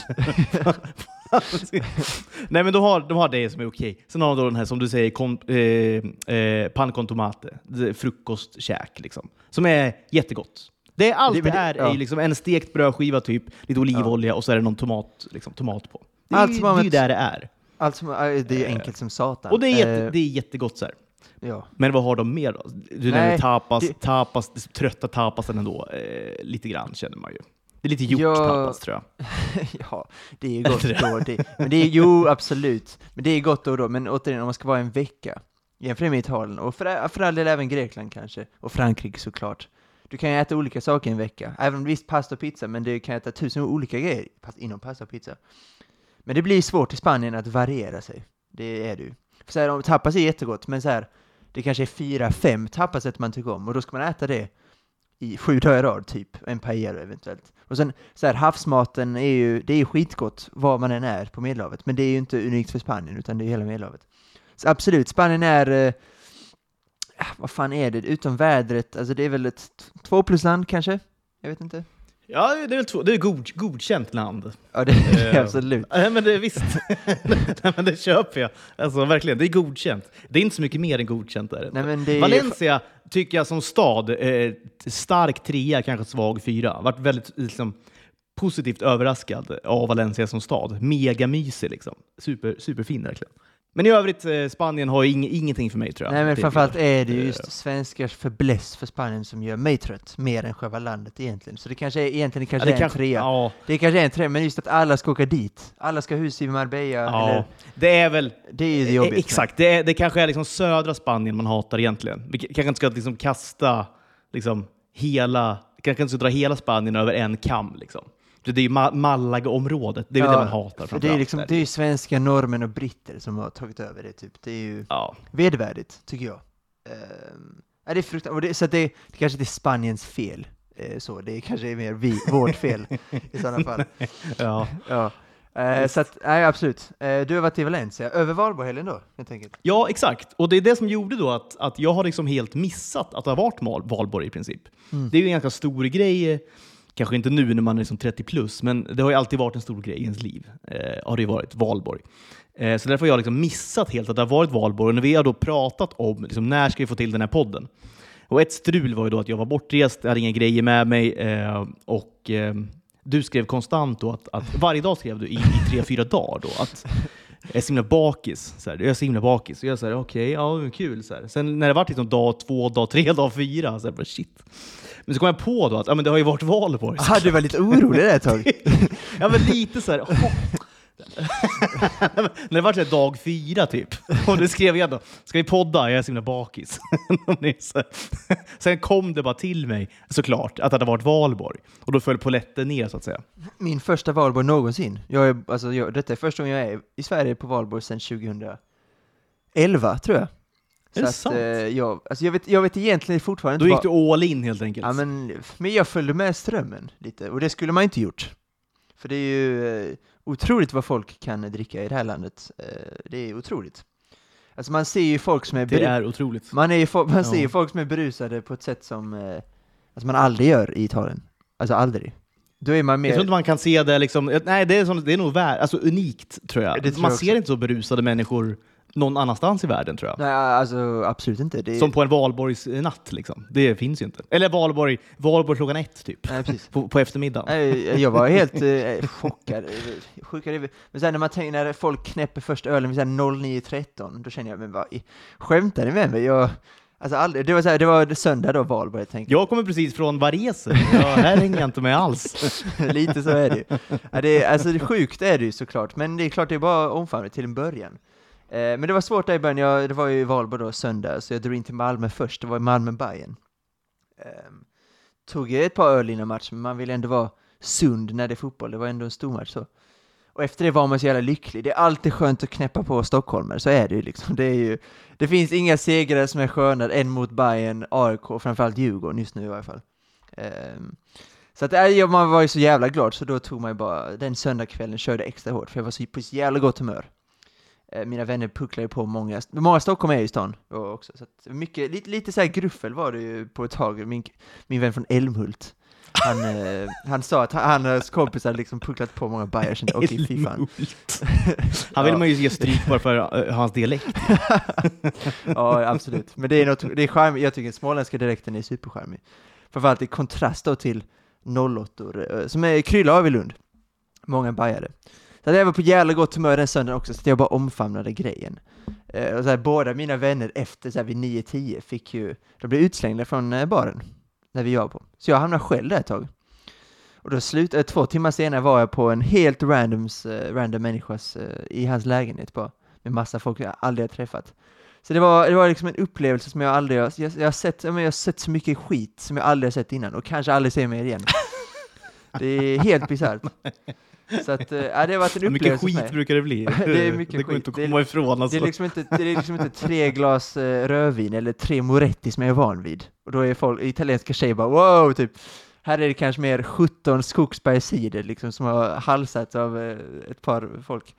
Nej men de har, de har det som är okej. Sen har de då den här som du säger, kom, eh, eh, pan con tomate. Det är Frukostkäk liksom. Som är jättegott. Det är allt Det- det, det- är, är ja. ju liksom en stekt brödskiva typ, lite olivolja och så är det någon tomat, liksom, tomat på. Det är, Allt som det är ju där det är. Allt som, äh, det är ju enkelt som satan. Och det är, jätte, Eh, det är jättegott så här. ja. Men vad har de mer då? Du nämnde tapas, det- tapas, det trötta tapasen ändå. Eh, lite grann känner man ju. Det är lite gjort Ja. tapas tror jag. ja, det är ju gott då. Det, men det är, jo, absolut. Men det är gott då och då. Men återigen, om man ska vara en vecka, jämför med Italien, och för, för all del även Grekland kanske, och Frankrike såklart. Du kan ju äta olika saker i en vecka. Även visst pasta och pizza, men du kan äta tusen olika grejer inom pasta och pizza. Men det blir svårt i Spanien att variera sig. Det är det ju. För så här, tapas är jättegott, men så här, det kanske är fyra, fem tapasrätter man tycker om, och då ska man äta det i sju dagar i rad, typ. En paella eventuellt. Och sen, så här, havsmaten är ju, det är skitgott var man än är på Medelhavet, men det är ju inte unikt för Spanien, utan det är hela Medelhavet. Så absolut, Spanien är, eh, vad fan är det, utom vädret, alltså det är väl ett två plus-land kanske? Jag vet inte. Ja, det är väl två. Det är god, godkänt land. Ja, det är Eh, absolut. Nej, men det är visst. Nej, men det köper jag. Alltså verkligen, det är godkänt. Det är inte så mycket mer än godkänt där. Nej, men det är Valencia tycker jag som stad, eh, stark trea, kanske svag fyra. Varit väldigt liksom, positivt överraskad av Valencia som stad. Mega mysig liksom. Super, superfin verkligen. Men i övrigt, eh, Spanien har ju ing, ingenting för mig tror jag. Nej men Det framförallt är det Eh, just svenskars förbläss för Spanien som gör mig trött, mer än själva landet egentligen. Så det kanske är, egentligen det ja, kanske det är en trea. Ja, Det kanske är en trea, men just att alla ska åka dit. Alla ska ha hus i Marbella, ja. eller, Det är väl det är ju det Eh, jobbigt. Exakt, det, är, det kanske är liksom södra Spanien man hatar egentligen. Vi kanske inte ska liksom kasta liksom hela, kanske inte ska dra hela Spanien över en kam. Liksom. Det är ju Ma- Malaga-området, det är Ja, det man hatar För det är liksom, det är ju svenska norrmän och britter som har tagit över det typ. Det är ju Ja. vedervärdigt, tycker jag. Ja, det är fruktansvärt, så det, det kanske inte är Spaniens fel. eh, så. Det kanske är mer vi, vårt fel i sådana fall. Ja. Ja. Eh, så att, nej absolut. Eh, du har varit i Valencia, över Valborgshelgen då, helt enkelt? ja, exakt. Och det är det som gjorde då att, att jag har liksom helt missat att det har varit valborg i princip. Mm. Det är ju en ganska stor grej, eh, kanske inte nu när man är liksom 30 plus, men det har ju alltid varit en stor grej i ens liv. Eh, har det ju varit, valborg. Eh, så därför har jag liksom missat helt att det har varit valborg. Och när vi har då pratat om liksom, när ska vi få till den här podden, och ett strul var ju då att jag var bortrest, jag hade inga grejer med mig eh, och eh, du skrev konstant då att, att varje dag skrev du i, i tre, fyra dagar då att jag är så himla bakis. Så här, jag är så himla bakis. Och jag sa okej, ja men kul. Så här. Sen när det var liksom dag två, dag tre, dag fyra, så här, bara, shit. Men så kom jag på då att ja, men det har ju varit valborg. Ah, du var lite orolig ett tag. ja men lite så här. åh. När det var så här dag fyra typ. Och då skrev jag då, ska vi podda? Jag är så himla bakis. Så. Sen kom det bara till mig såklart att det hade varit valborg. Och då föll polletten ner så att säga. Min första valborg någonsin. Jag är, alltså, jag, detta är första gången jag är i Sverige på valborg sedan 2011, tror jag. Är det att, sant? eh, jag, alltså, jag, vet, jag vet egentligen fortfarande Då inte gick vad- du all in helt enkelt. Ja, men, men jag följde med strömmen lite, och det skulle man inte gjort. För det är ju eh, otroligt vad folk kan dricka i det här landet. Eh, det är otroligt. Alltså man ser ju folk som är, det är otroligt. man, är man ser ju Ja. folk som är berusade på ett sätt som eh, alltså man aldrig gör i Italien. Alltså aldrig. Då är man Jag mer... tror inte man kan se det liksom, nej det är, som, det är nog vär, alltså unikt tror jag. Tror man jag ser inte så berusade människor någon annanstans i världen tror jag. Nej, alltså absolut inte. Det. Som på en valborgsnatt liksom. Det finns ju inte. Eller valborg, valborg klockan ett typ. Nej, precis. På, på eftermiddagen. Nej, jag var helt eh, chockad. över- Men sen när man tänker, när folk knäpper först ölen vid så här 09.13, då känner jag, men vad skämtar ni med mig? Jag, alltså aldrig, det var så här, det var söndag då, valborg, jag tänkte. Jag kommer precis från Varese. Ja, här hänger jag inte med alls. Lite så är det ju. Ja, det alltså det sjukt är det ju såklart, men det är klart det är bara omfamnat till en början. Eh, men det var svårt där i början, jag, det var ju valborg då, söndag, så jag drog in till Malmö först, det var Malmö-Bayern. Eh, tog ett par öl innan match, men man vill ändå vara sund när det är fotboll, det var ändå en stor match så. Och efter det var man så jävla lycklig. Det är alltid skönt att knäppa på stockholmare, så är det ju liksom. Det, är ju, det finns inga segrar som är skönare än mot Bayern, AIK och framförallt Djurgården just nu i alla fall. Ehm, så att, äh, man var ju så jävla glad, så då tog man ju bara, den söndagskvällen körde extra hårt, för jag var så, på så jävla gott humör. Eh, mina vänner pucklade på många, många Stockholm är ju i stan också, så att mycket, lite, lite så här gruffel var det ju på ett tag, min, min vän från Älmhult. Han, eh, han sa att han, och hans kompisar liksom pucklat på många jag kände okej fy fan. Han vill Ja. man ju ge stryk bara för eh, hans dialekt. ja, absolut. Men det är något, det är charmigt, jag tycker småländska dialekten är supercharmig. Framförallt i kontrast då till 08 eh, som är Krylla av i Lund. Många bajare. Så jag var på jävla gott humör den söndagen också, så jag bara omfamnade grejen. Eh, och så här, båda mina vänner efter så här, vid 9-10 fick ju, de blev utslängda från eh, baren, när vi var på. Så jag hamnade själv där ett tag. Och då slut, eh, två timmar senare var jag på en helt randoms, eh, random människas, eh, i hans lägenhet bara, med massa folk jag aldrig har träffat. Så det var, det var liksom en upplevelse som jag aldrig har, jag, jag, har sett, jag har sett så mycket skit som jag aldrig har sett innan och kanske aldrig ser mer igen. Det är helt bisarrt. Så att, ja, det har varit en mycket upplevelse för skit mig. brukar det bli? Det är mycket det går skit. inte att Det är- komma ifrån Det alltså. är, liksom inte, det är liksom inte tre glas eh, rödvin eller tre Moretti som jag är van vid. Och då är folk, italienska tjejer bara wow, typ. Här är det kanske mer 17 skogsbergscider liksom som har halsats av eh, ett par folk.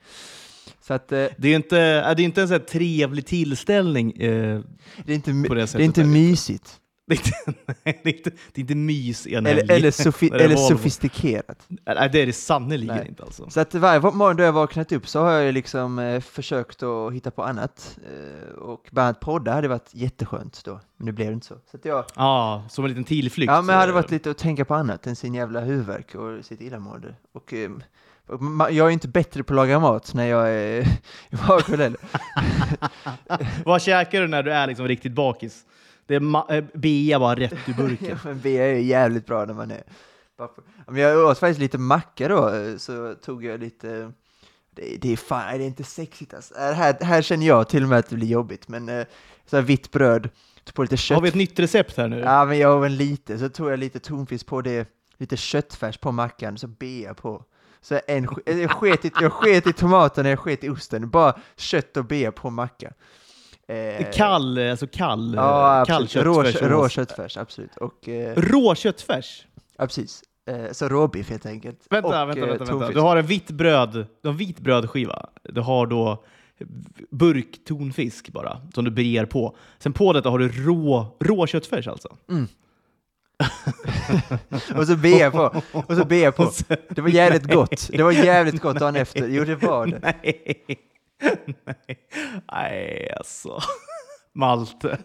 Så att eh, Det är inte, är det inte en sån här trevlig tillställning eh, det är inte, på det det sättet. är inte mysigt. Det är inte, nej, det är inte, det är inte mys en Eller, helg. eller, sofi- eller sofistikerat. Nej, det är det sannerligen Nej. inte alltså. Så att varje morgon då jag vaknat upp så har jag liksom eh, försökt att hitta på annat. Eh, och bland annat podda hade varit jätteskönt då, men det blev inte så. Så att jag, Ja, som en liten tillflykt. Ja, men det hade eh, varit lite att tänka på annat än sin jävla huvudvärk och sitt illamående. Och eh, jag är inte bättre på att laga mat när jag är i bakfull heller. Vad käkar du när du är liksom riktigt bakis? Det är ma- eh, bea bara rätt ur burken. Ja, men B är ju jävligt bra när man är Men jag åt faktiskt lite macka då, eh, så tog jag lite det, det är fan, det är inte sexigt alltså. Här, här känner jag till och med att det blir jobbigt, men eh, så här vitt bröd, tog på lite kött. Har vi ett nytt recept här nu? Ja, men jag var lite, så tog jag lite tonfisk på det, lite köttfärs på mackan, så bea på. Så en, jag, sket i, jag sket i tomaterna, jag sket i osten, bara kött och bea på macka. Eh, Kall, alltså kall, ja, kall absolut. Rå, rå köttfärs, absolut. Och, eh, Rå köttfärs? Ja, precis. Eh, så råbiff helt enkelt. Vänta, Och, vänta, eh, vänta, vänta. Du har en vitt bröd, du har en vit brödskiva. Du har då burk tonfisk bara, som du brer på. Sen på detta har du rå, rå köttfärs alltså. Och så ber jag på. Och så ber jag på. Det var jävligt gott. Det var jävligt gott dagen efter. Jo, det var det. Nej. Nej. Nej, alltså. Malte.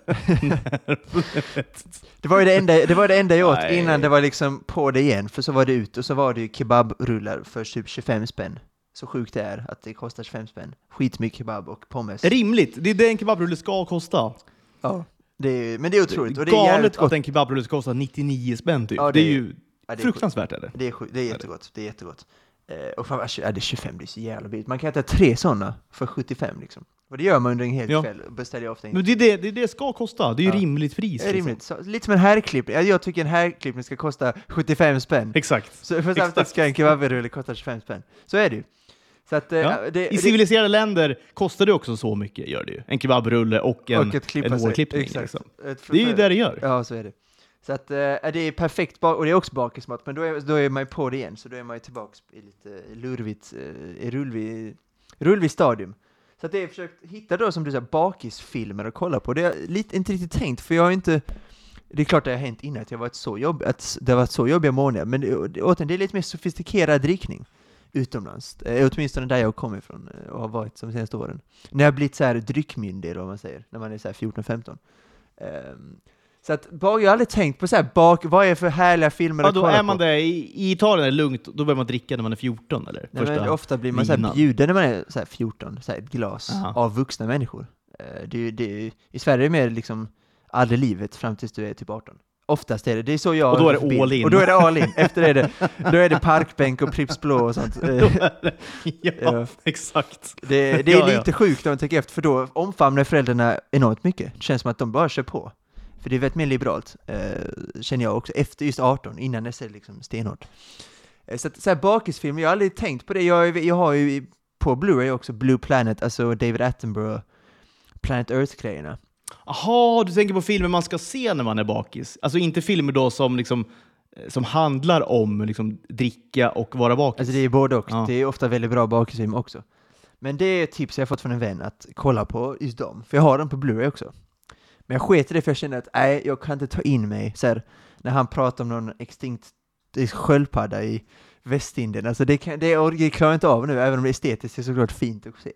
Det var ju det enda, det var det enda jag åt Nej. innan det var liksom på det igen, för så var det ut och så var det ju kebabrullar för typ 25 spänn. Så sjukt det är att det kostar 25 spänn. Skitmycket kebab och pommes. Rimligt. Det är det en kebabrulle ska kosta. Ja. Det är, men det är otroligt det är Galet att en kebabrulle ska kosta 99 spänn typ. Ja, det, det är ju Ja, det är fruktansvärt är det. Det är, det är jättegott, det är jättegott. Eh, och framför ja, det är 25, det är så jävla billigt. Man kan äta tre sådana för 75 liksom. Och det gör man under en hel Ja. kväll, beställer jag ofta in. Men det är det det, det ska kosta. Det är ju Ja. rimligt pris. Det liksom. rimligt. Så, lite som en herrklippning. Ja, Jag tycker en herrklippning ska kosta 75 spänn. Exakt. Så för samtidigt ska en kebabrulle kosta 25 spänn. Så är det ju. Så att, eh, Ja. det, I det, civiliserade länder kostar det också så mycket, gör det ju. En kebabrulle och en, och ett en hårklippning. Liksom. Ett Det är ju det det gör. Ja, så är det. Så att eh, det är perfekt, bak- och det är också bakismat, men då är, då är man ju på det igen, så då är man ju tillbaks i lite lurvigt, i rullvig, eh, rullvig stadium. Så att det är försökt hitta då, som du säger, bakisfilmer att kolla på. Det är lite, inte riktigt tänkt, för jag har inte det är klart det har hänt innan att jag varit så jobb, att det har varit så jobbiga månader, men återigen, det är lite mer sofistikerad drickning utomlands, eh, åtminstone där jag kommer ifrån eh, och har varit de senaste åren. När jag har blivit så här dryckmyndig, eller vad man säger, när man är så här 14-15. Ehm, så att jag har aldrig tänkt på så här bak, vad är det för härliga filmer Ja, att då kolla är man på? det. I, I Italien är det lugnt, då börjar man dricka när man är 14 eller? Nej, men ofta blir man så här bjuden när man är så här 14, så här ett glas Aha. av vuxna människor. Eh, det det I Sverige är det mer liksom aldrig livet fram tills du är typ 18. Oftast är det, det är så jag Och då är det all in. Och då är det all in, efter det är det, då är det parkbänk och Pripps Blå och sånt. Ja, Ja. exakt. Det, det är Ja, ja. lite sjukt om man tänker efter, för då omfamnar föräldrarna enormt mycket. Det känns som att de bara kör på. För det är väldigt mer liberalt, eh, känner jag också, efter just 18, innan det är liksom stenhårt. Eh, så att, så här bakisfilmer, jag har aldrig tänkt på det. Jag, jag har ju på Blu-ray också Blue Planet, alltså David Attenborough, Planet Earth-grejerna. Jaha, du tänker på filmer man ska se när man är bakis? Alltså inte filmer då som, liksom, eh, som handlar om liksom, dricka och vara bakis? Alltså det är både och. Ja. Det är ofta väldigt bra bakisfilm också. Men det är ett tips jag fått från en vän att kolla på just dem, för jag har dem på Blu-ray också. Men jag sket i det för jag kände att nej, jag kan inte ta in mig så här, när han pratar om någon extinkt sköldpadda i Västindien. Alltså det, kan, det klarar jag inte av nu, även om det estetiskt är såklart fint att se.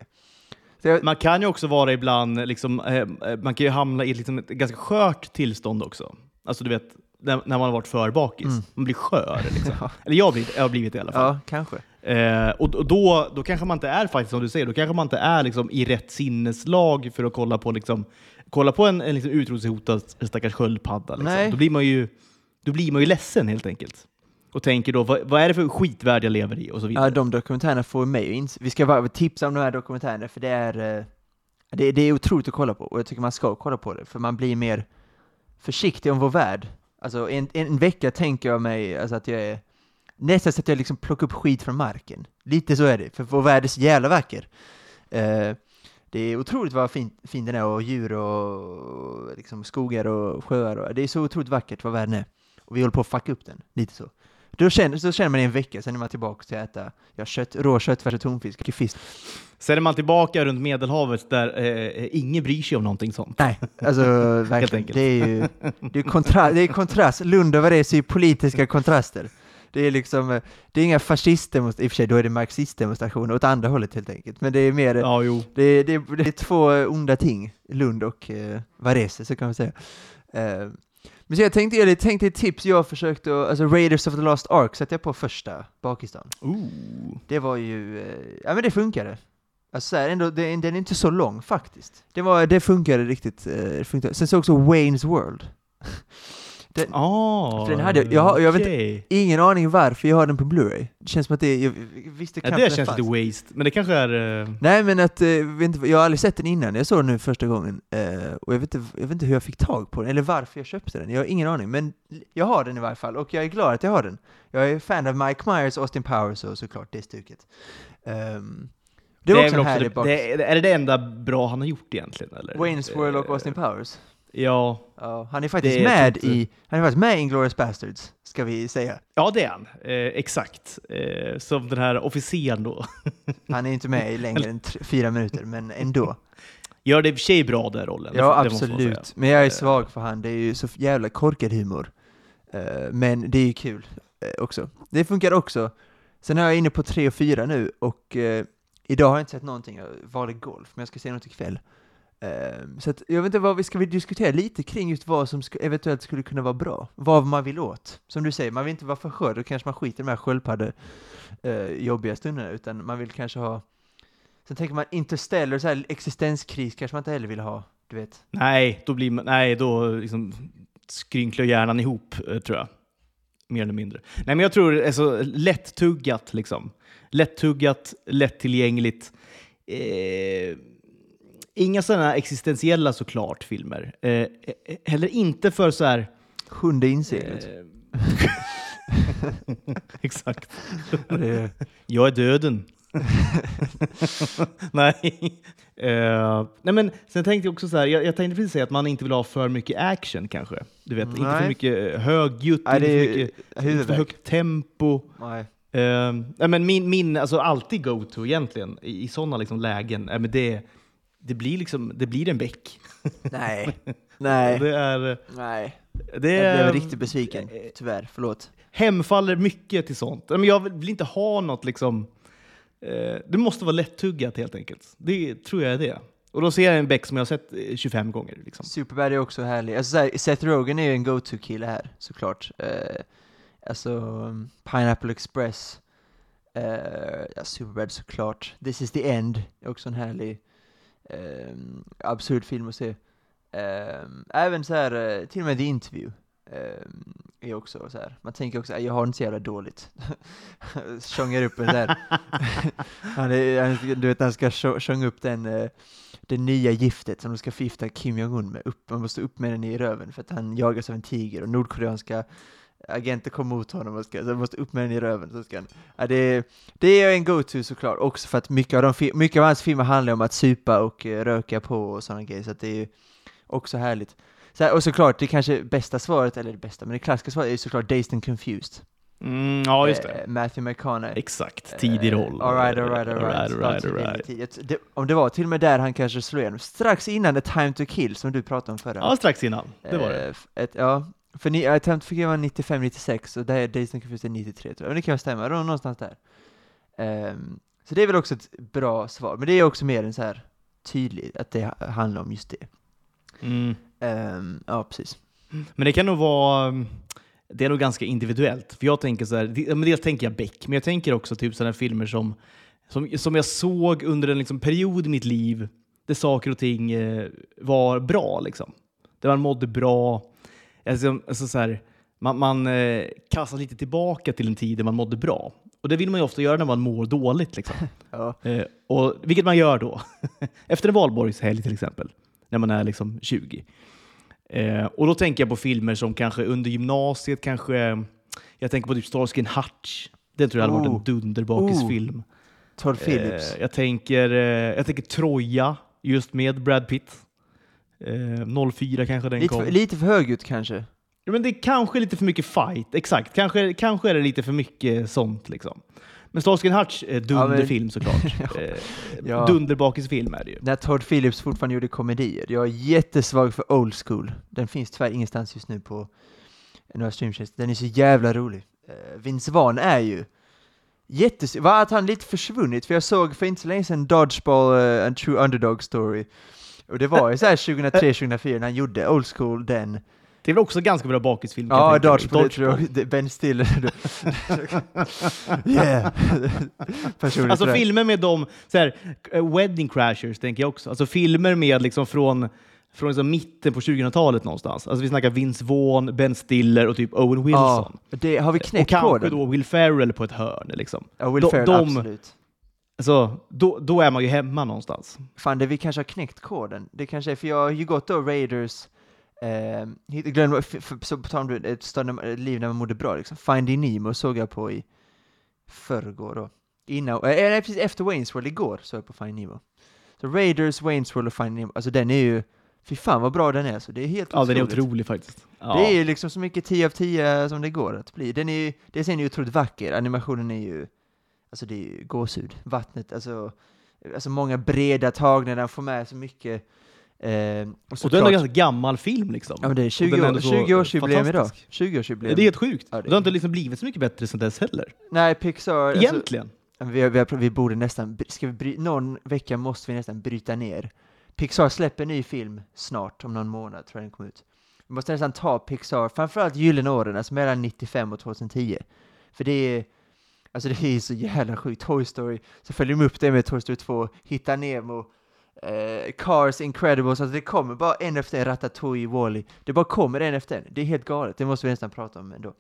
Så jag, Man kan ju också vara ibland, liksom, eh, eh, man kan ju hamna i liksom, ett ganska skört tillstånd också. Alltså du vet, när, när man har varit för bakis. Mm. Man blir skör. Liksom. ja, Eller jag har blivit, jag har blivit det i alla fall. ja, kanske. Eh, och och då, då kanske man inte är faktiskt som du säger, då kanske man inte är liksom, i rätt sinneslag för att kolla på, liksom, kolla på en, en liksom, utrotningshotad stackars sköldpadda. Liksom. Då, blir man ju, då blir man ju ledsen helt enkelt. Och tänker då, vad, vad är det för skitvärld jag lever i? Och så vidare. Ja, de dokumentärerna får mig att inse, vi ska bara tipsa om de här dokumentärerna, för det är, eh, det, det är otroligt att kolla på, och jag tycker man ska kolla på det, för man blir mer försiktig om vår värld. Alltså en, en vecka tänker jag mig alltså att jag är nästan så att jag liksom plockar upp skit från marken. Lite så är det, för vår värld är så jävla vacker. Eh, det är otroligt vad fin, fin den är, och djur och liksom skogar och sjöar. Och, det är så otroligt vackert vad världen är. Och vi håller på att fucka upp den, lite så. Då känner, så känner man i en vecka, sen är man tillbaka till att äta ja, kött, rå köttfärs och tonfisk, fisk. Sen är man tillbaka runt Medelhavet där eh, ingen bryr sig om någonting sånt. Nej, alltså verkligen. Det är ju det är kontra, det är kontrast. Lund och Varese är ju politiska kontraster. Det är liksom, eh, det är inga fascistdemonstrationer, i och för sig då är det marxistdemonstrationer åt andra hållet helt enkelt. Men det är mer, Ja, det, det, det är två onda ting, Lund och eh, Varese, så kan man säga. Eh, men så jag tänkte, jag tänkte ett tips jag försökte, alltså Raiders of the Lost Ark satte jag på första bakistan. Ooh. Det var ju, eh, ja men det funkade. Alltså så här, ändå, det, den är inte så lång faktiskt. Det, var, det funkade riktigt. eh, funkade. Sen så också Wayne's World. Den, För den hade jag- jag jag vet inte- okej. ingen aning varför jag har den på Blu-ray. Det känns som att det, jag visste Ja, det känns lite waste, men det kanske är... eh, Nej men att, eh, vet inte, jag har aldrig sett den innan, jag såg den nu första gången. eh, och jag vet, inte, jag vet inte hur jag fick tag på den, eller varför jag köpte den. Jag har ingen aning, men jag har den i varje fall, och jag är glad att jag har den. Jag är fan av Mike Myers, Austin Powers och såklart det stuket. Ehm, det var också väl en härlig det, bak... det, är det det enda bra han har gjort egentligen? Eller? Wayne's World och Austin Powers. Ja. ja han är faktiskt med i, han är faktiskt med i Inglourious Bastards, ska vi säga. Ja, det är han. Eh, exakt. Eh, som den här officeren då. Han är inte med i längre än fyra minuter, men ändå. Gör det i och för sig bra den rollen. Ja, det absolut. Men jag är svag för han, det är ju så jävla korkad humor. Eh, men det är ju kul eh, också. Det funkar också. Sen är jag inne på tre och fyra nu, och eh, idag har jag inte sett någonting. Jag valde golf, men jag ska se något ikväll. Ehm, så att, jag vet inte vad vi ska vi diskutera lite kring just vad som eventuellt skulle kunna vara bra. Vad man vill åt. Som du säger, man vill inte vara för skör, då kanske man skiter i de här sköldpadde eh, jobbiga stunderna, utan man vill kanske ha Sen tänker man interstellar, så här existenskris kanske man inte heller vill ha, du vet. Nej, då, blir man, nej, då liksom skrynklar hjärnan ihop, eh, tror jag. Mer eller mindre. Nej, men jag tror alltså, lättuggat, liksom. Lättuggat, lättillgängligt. Eh, inga sådana existentiella såklart filmer. Eh, eh, heller inte för så här... Sjunde inseglet. Eh, Exakt. Det, Jag är döden. nej. Eh, nej men sen tänkte jag också så här, jag, jag tänkte precis säga att man inte vill ha för mycket action kanske. Du vet, inte för Nej. mycket eh, högljutt, nej, inte för är mycket inte för högt tempo. Nej. Eh, nej men min, min alltså alltid go-to egentligen i, i sådana liksom lägen, eh, men det, det blir liksom, det blir en bäck. Nej. Nej. Det är, Nej. det Jag är, blev riktigt besviken, tyvärr. Förlåt. hemfaller mycket till sånt. Men jag vill inte ha något liksom... Eh, det måste vara lättuggat helt enkelt. Det tror jag är det. Och då ser jag en Beck som jag har sett eh, 25 gånger. Liksom. Superbad är också härlig. Alltså, så här, Seth Rogen är ju en go-to-kille här, såklart. Eh, alltså, Pineapple Express. Eh, ja, Superbad såklart. This is the end är också en härlig, eh, absurd film att se. Eh, även så här, eh, till och med The Interview. eh, är också så här. Man tänker också, äh, jag har inte så jävla dåligt. Tjongar upp den där. han är, du vet, han ska sjunga tjonga upp den, eh, det nya giftet som de ska förgifta Kim Jong-Un med. Upp, man måste upp med den i röven för att han jagas av en tiger och nordkoreanska agenter kommer mot honom och ska, så måste upp med den i röven. Så ska han, ja, det, det är en go-to såklart, också för att mycket av, de, mycket av hans filmer handlar om att supa och eh, röka på och sådana grejer, så det är ju också härligt. Så här, och såklart, det kanske bästa svaret, eller det bästa, men det klassiska svaret är såklart Dazed and Confused. Mm, ja, just det. Eh, Matthew McConaughey. Exakt, tidig roll. Alright, alright, alright. Om det var till och med där han kanske slog igenom, strax innan The Time to Kill som du pratade om förra. Ja, strax innan. Det var det. Eh, Ett, ja, för ni, uh, Time to Kill var 95-96 och det är Dazed and Confused är 93 tror jag, men det kan väl stämma, Nå- någonstans där. Ehm, så det är väl också ett bra svar, men det är också mer en så här tydlig, att det ha- handlar om just det. Mm. Ehm, ja, precis. Men det kan nog vara... mm, Det är nog ganska individuellt. För jag tänker så här, dels tänker jag Beck, men jag tänker också typ sådana filmer som, som, som jag såg under en liksom period i mitt liv där saker och ting eh, var bra. Liksom. Där man mådde bra. Alltså, alltså så här, man man eh, kastas lite tillbaka till en tid där man mådde bra. Och det vill man ju ofta göra när man mår dåligt. Liksom. Ja, Eh, och, vilket man gör då. Efter en valborgshelg till exempel, när man är liksom 20. Eh, och då tänker jag på filmer som kanske under gymnasiet, kanske... Jag tänker på typ Starsky Hutch. Den tror jag hade varit Oh. en dunderbakisfilm. Todd Phillips. Eh, jag, tänker, eh, jag tänker Troja, just med Brad Pitt. Eh, 04 kanske den lite, kom. för, lite för högljutt kanske. Ja, men det är kanske lite för mycket fight, exakt. Kanske, kanske är det lite för mycket sånt. Liksom. Men Starsky Hutch, eh, dunderfilm såklart. eh, Ja. Dunderbakisfilm är det ju. När Todd Phillips fortfarande gjorde komedier. Jag är jättesvag för Old School. Den finns tyvärr ingenstans just nu på några streamtjänster. Den är så jävla rolig. Uh, Vince Vaughn är ju jättes... Var att han lite försvunnit? För jag såg för inte så länge sedan Dodgeball uh, and True Underdog Story. Och det var ju såhär 2003-2004 när han gjorde Old School, den. Det är väl också ganska bra bakisfilm? Ja, jag. det- Ben Stiller. yeah! Personligt Alltså filmer med de, så här, eh, wedding crashers tänker jag också. Alltså filmer med liksom från, från liksom mitten på 2000-talet någonstans. Alltså vi snackar Vince Vaughn, Ben Stiller och typ Owen Wilson. Ja, det har vi och knäckt kanske koden. då Will Ferrell på ett hörn. Liksom. Ja, Will de- Ferrell, de- absolut. Alltså, då, då är man ju hemma någonstans. Fan, det vi kanske har knäckt koden. Det kanske är, för jag har ju gått då Raiders, eh, glöm, så på tal om ett större liv när man mådde bra liksom. Finding Nemo såg jag på i förrgår då. Innan, eh, nej, precis efter Wayne's World, igår såg jag på Finding Nemo. Så Raiders, Wayne's World och Finding Nemo, alltså den är ju Fy fan vad bra den är alltså. Det är helt Ja, den är otroligt. otrolig faktiskt. Ja. Det är ju liksom så mycket 10 av 10 som det går att bli. Den är ju, det är ju otroligt vacker, animationen är ju, alltså det är ju gåshud. Vattnet, alltså, alltså många breda tagningar, den får med så mycket. Eh, och och det är en ganska gammal film liksom. Ja men det är Och 20, den är år, ändå så 20-årsjubileum idag. fantastisk. 20-årsjubileum. Det är helt sjukt. Ja, det är- det har inte liksom blivit så mycket bättre sen dess heller. Nej, Pixar, alltså, Egentligen. vi, har, vi, har, vi borde nästan, ska vi bry, någon vecka måste vi nästan bryta ner. Pixar släpper en ny film snart, om någon månad tror jag den kommer ut. Vi måste nästan ta Pixar, framförallt gyllene åren, alltså mellan 95 och 2010. För det är, alltså det är så jävla sjukt. Toy Story, så följer de upp det med Toy Story 2, Hitta Nemo, eh, Cars, Incredibles, alltså det kommer bara en efter en, Ratatouille, Wall-E. Det bara kommer en efter en. Det är helt galet, det måste vi nästan prata om ändå.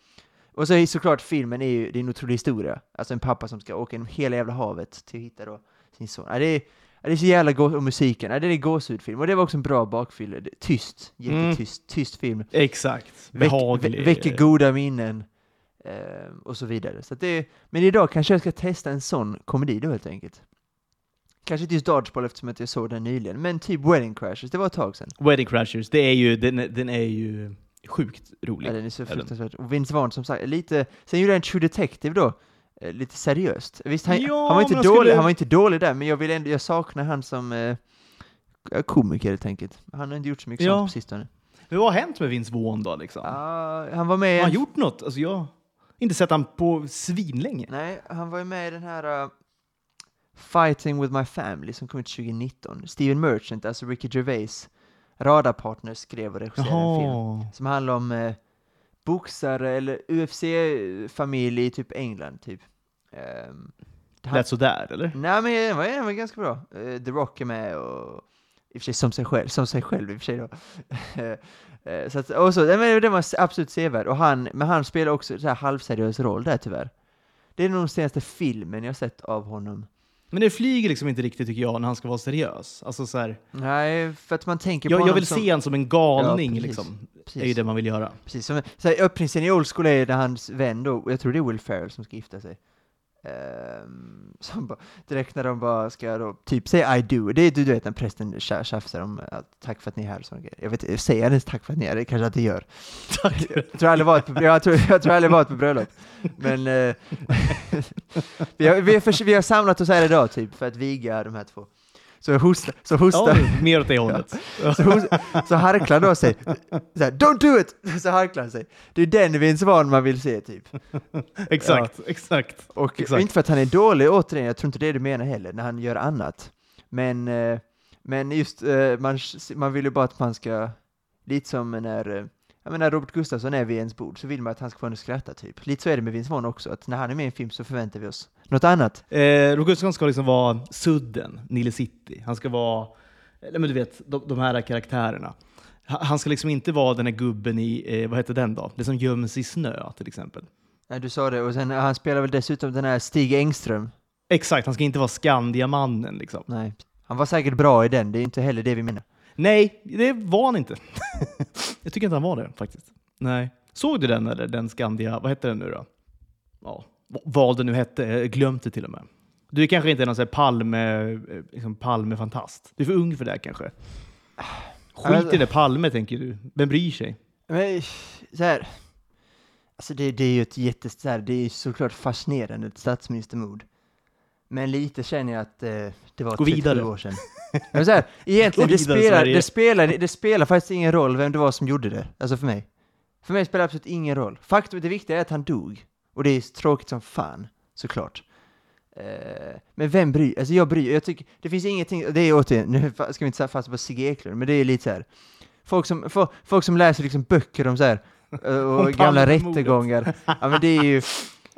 Och så är såklart filmen är ju, det är en otrolig historia. Alltså en pappa som ska åka genom hela jävla havet till att hitta då sin son. Ja, det, är, det är så jävla gå och musiken, ja, det är gåshudfilm. Och det var också en bra bakfylla. Tyst, jättetyst, tyst film. Exakt. Behaglig. vä- väcker goda minnen. Eh, och så vidare. Så det, men idag kanske jag ska testa en sån komedi då helt enkelt. Kanske inte just Dodgeball eftersom att jag såg den nyligen, men typ Wedding Crashers, det var ett tag sedan. Wedding Crashers, det är ju, den, den är ju sjukt rolig. Ja, den är så fruktansvärt. Och Vince Vaughn som sagt, lite, sen gjorde han True Detective då, eh, lite seriöst. Visst, han, Ja, han, var inte dålig, jag skulle- han var inte dålig där, men jag vill ändå, jag saknar han som eh, komiker helt enkelt. Han har inte gjort så mycket Ja. sånt på sistone. Men vad har hänt med Vince Vaughn då liksom? Ja, han var med Har han en- gjort något? Alltså jag inte sett han på svinlänge. Nej, han var ju med i den här uh, Fighting with my family som kom ut 2019. Steven Merchant, alltså Ricky Gervais radarpartner, skrev och regisserade en film som handlar om uh, boxare eller UFC-familj i typ England, typ. Um, Lät sådär eller? Nej men den var, den var ganska bra. Eh, The Rock är med och och för sig som sig själv, som sig själv i och för sig då. Eh, så att, och så, men den var absolut sevärd, och han, men han spelar också så här halvseriös roll där tyvärr. Det är nog den senaste filmen jag sett av honom. Men det flyger liksom inte riktigt tycker jag när han ska vara seriös. Alltså så här, Nej, för att man tänker på jag, jag vill som, se honom som en galning Ja, precis. liksom. precis, är ju det man vill göra. precis, som, så här, öppningsscenen i Old School är när hans vän då, jag tror det är Will Ferrell som ska gifta sig. Ehm, som bara, direkt när de bara ska då, typ säga I do, det är du, du vet när prästen tja- tjafsar om att tack för att ni är här och sådana grejer. Jag vet inte, säger han ens tack för att ni är här? Det kanske att det gör. Jag tror aldrig varit på, jag tror, jag tror aldrig varit på bröllop. Men eh, vi, har, vi, har, vi har samlat oss här idag typ för att viga de här två. Så hosta, så hosta, Ja, mer åt det hållet. så, hos, så harklar då sig, så här, don't do it! Så harklar han sig. Det är den Vince Vaughn man vill se typ. exakt, exakt. Och Exakt. inte för att han är dålig, återigen, jag tror inte det du menar heller, när han gör annat. Men, eh, men just, eh, man, man vill ju bara att man ska, lite som när, eh, jag menar Robert Gustafsson är vid ens bord, så vill man att han ska få en att skratta typ. Lite så är det med Vince Vaughn också, att när han är med i en film så förväntar vi oss något annat. Eh, Robert Gustafsson ska liksom vara sudden, Nile City. Han ska vara, eller men du vet, de, de här karaktärerna. Ha- Han ska liksom inte vara den här gubben i, eh, vad heter den då? Det som göms i snö till exempel. Nej, du sa det, och sen han spelar väl dessutom den här Stig Engström. Exakt, han ska inte vara Skandiamannen liksom. Nej, han var säkert bra i den, det är inte heller det vi menar. Nej, det var han inte. jag tycker inte han var det faktiskt. Nej. Såg du den eller? Den Skandia, vad hette den nu då? Ja, vad det nu hette, jag glömde det till och med. Du är kanske inte någon sån Palme, eh, liksom Palme-fantast. Du är för ung för det här kanske. Skit i det Palme tänker du. Vem bryr sig? Men så här, alltså det, det är ju ett jätte, så här, det är ju såklart fascinerande, ett statsministermord. Men lite känner jag att eh, det var Gå 37 vidare. år sedan. Men så här, egentligen, det spelar, det, spelar, det spelar faktiskt ingen roll vem det var som gjorde det, alltså för mig. För mig spelar det absolut ingen roll. Faktum, det viktiga är att han dog. Och det är tråkigt som fan, såklart. Eh, men vem bryr Alltså jag bryr jag tycker, det finns ingenting, det är återigen, nu ska vi inte säga fast på Sigge Eklund, men det är lite så här. Folk som, fo- folk som läser liksom böcker om så här, eh, och gamla rättegångar, ja men det är ju,